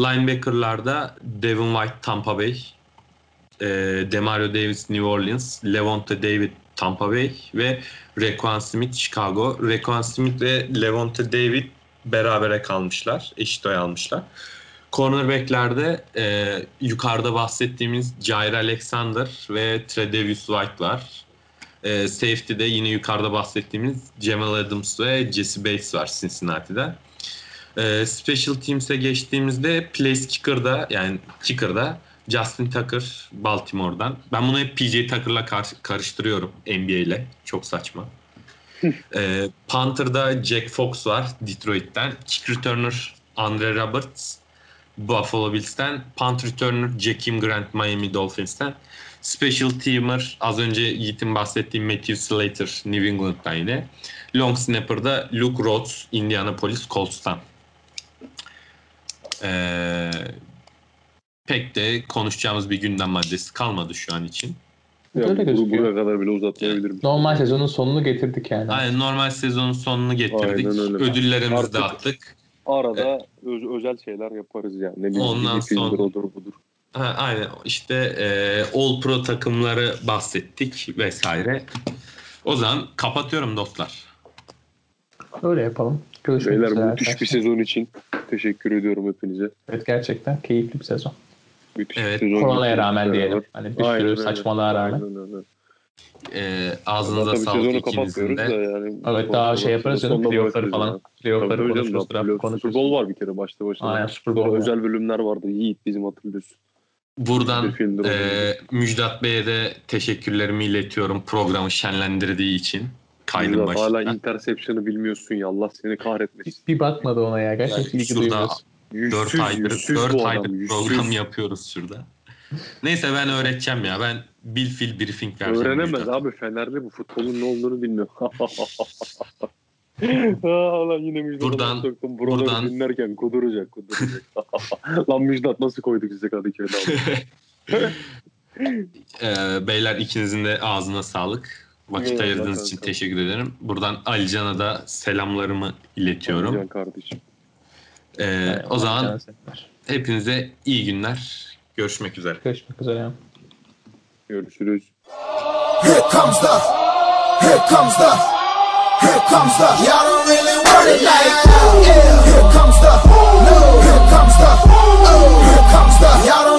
Linebacker'larda Devin White Tampa Bay, e, Demario Davis New Orleans, Levante David Tampa Bay ve Requan Smith Chicago. Requan Smith ve Levante David berabere kalmışlar. Eşit oy almışlar. Cornerback'lerde e, yukarıda bahsettiğimiz Jair Alexander ve Tredavious White var. E, safety'de yine yukarıda bahsettiğimiz Jamal Adams ve Jesse Bates var Cincinnati'de. E, special Teams'e geçtiğimizde place kicker'da yani kicker'da Justin Tucker Baltimore'dan. Ben bunu hep PJ Tucker'la kar- karıştırıyorum NBA ile. Çok saçma. e, Panther'da Jack Fox var Detroit'ten. Kick returner Andre Roberts Buffalo Bills'ten. Punt returner Jakim Grant Miami Dolphins'ten. Special teamer az önce Yiğit'in bahsettiği Matthew Slater New England'dan yine. Long snapper'da Luke Rhodes Indianapolis Colts'tan. Ee, pek de konuşacağımız bir gündem maddesi kalmadı şu an için. Ya, Öyle bu- gözüküyor. buraya kadar bile uzatmayabilirim. Normal sezonun sonunu getirdik yani. Aynen normal sezonun sonunu getirdik. Ödüllerimizi Artık- dağıttık. Arada öz- özel şeyler yaparız yani. Ne bileyim Ondan sonra- odur budur. Ha, aynen işte e, All Pro takımları bahsettik vesaire. O zaman kapatıyorum dostlar. Öyle yapalım. Görüşmek Beyler üzere müthiş bir arkadaşlar. sezon için teşekkür ediyorum hepinize. Evet gerçekten keyifli bir sezon. Müthiş Evet, bir Koronaya rağmen diyelim. Hani bir Aynen sürü öyle. saçmalığa rağmen. Aynen öyle. E, ağzınıza Zaten sağlık ikinizin de. yani. Evet daha şey yaparız canım. Playoff'ları falan. ya. Playoff'ları konuşuruz. playoff- konuşuruz. Super Bowl var bir kere başta başına. Aynen Super Bowl var. özel bölümler vardı. Yiğit bizim hatırlıyorsun. Buradan Bir e, Müjdat Bey'e de teşekkürlerimi iletiyorum programı şenlendirdiği için. Kaydın Müjdat, Hala başında. interception'ı bilmiyorsun ya. Allah seni kahretmesin. Bir bakmadı ona ya. Gerçekten Yani ilgi şurada duymuyoruz. 4 Yüzsüz, aydır, yüzsüz 4 bu adam. aydır yüzsüz. program yapıyoruz şurada. Neyse ben öğreteceğim ya. Ben Bill Phil briefing vereceğim. Öğrenemez abi. Fenerli bu. Futbolun ne olduğunu bilmiyor. [laughs] [laughs] Aa, lan yine Müjdat'a Buradan- soktum. Buraları buradan- dinlerken kuduracak kuduracak. [laughs] lan Müjdat nasıl koyduk size Kadıköy'de? Ee, beyler ikinizin de ağzına sağlık. Vakit ayırdığınız için teşekkür ederim. Buradan Alican'a da selamlarımı iletiyorum. Can kardeşim. Ee, evet, o zaman hepinize iyi günler. Görüşmek üzere. Görüşmek üzere. Görüşürüz. Here comes the, here comes the, here comes the. Y'all don't really want it like. Yeah. Here comes the. Here comes the. Oh. Here comes the. Y'all don't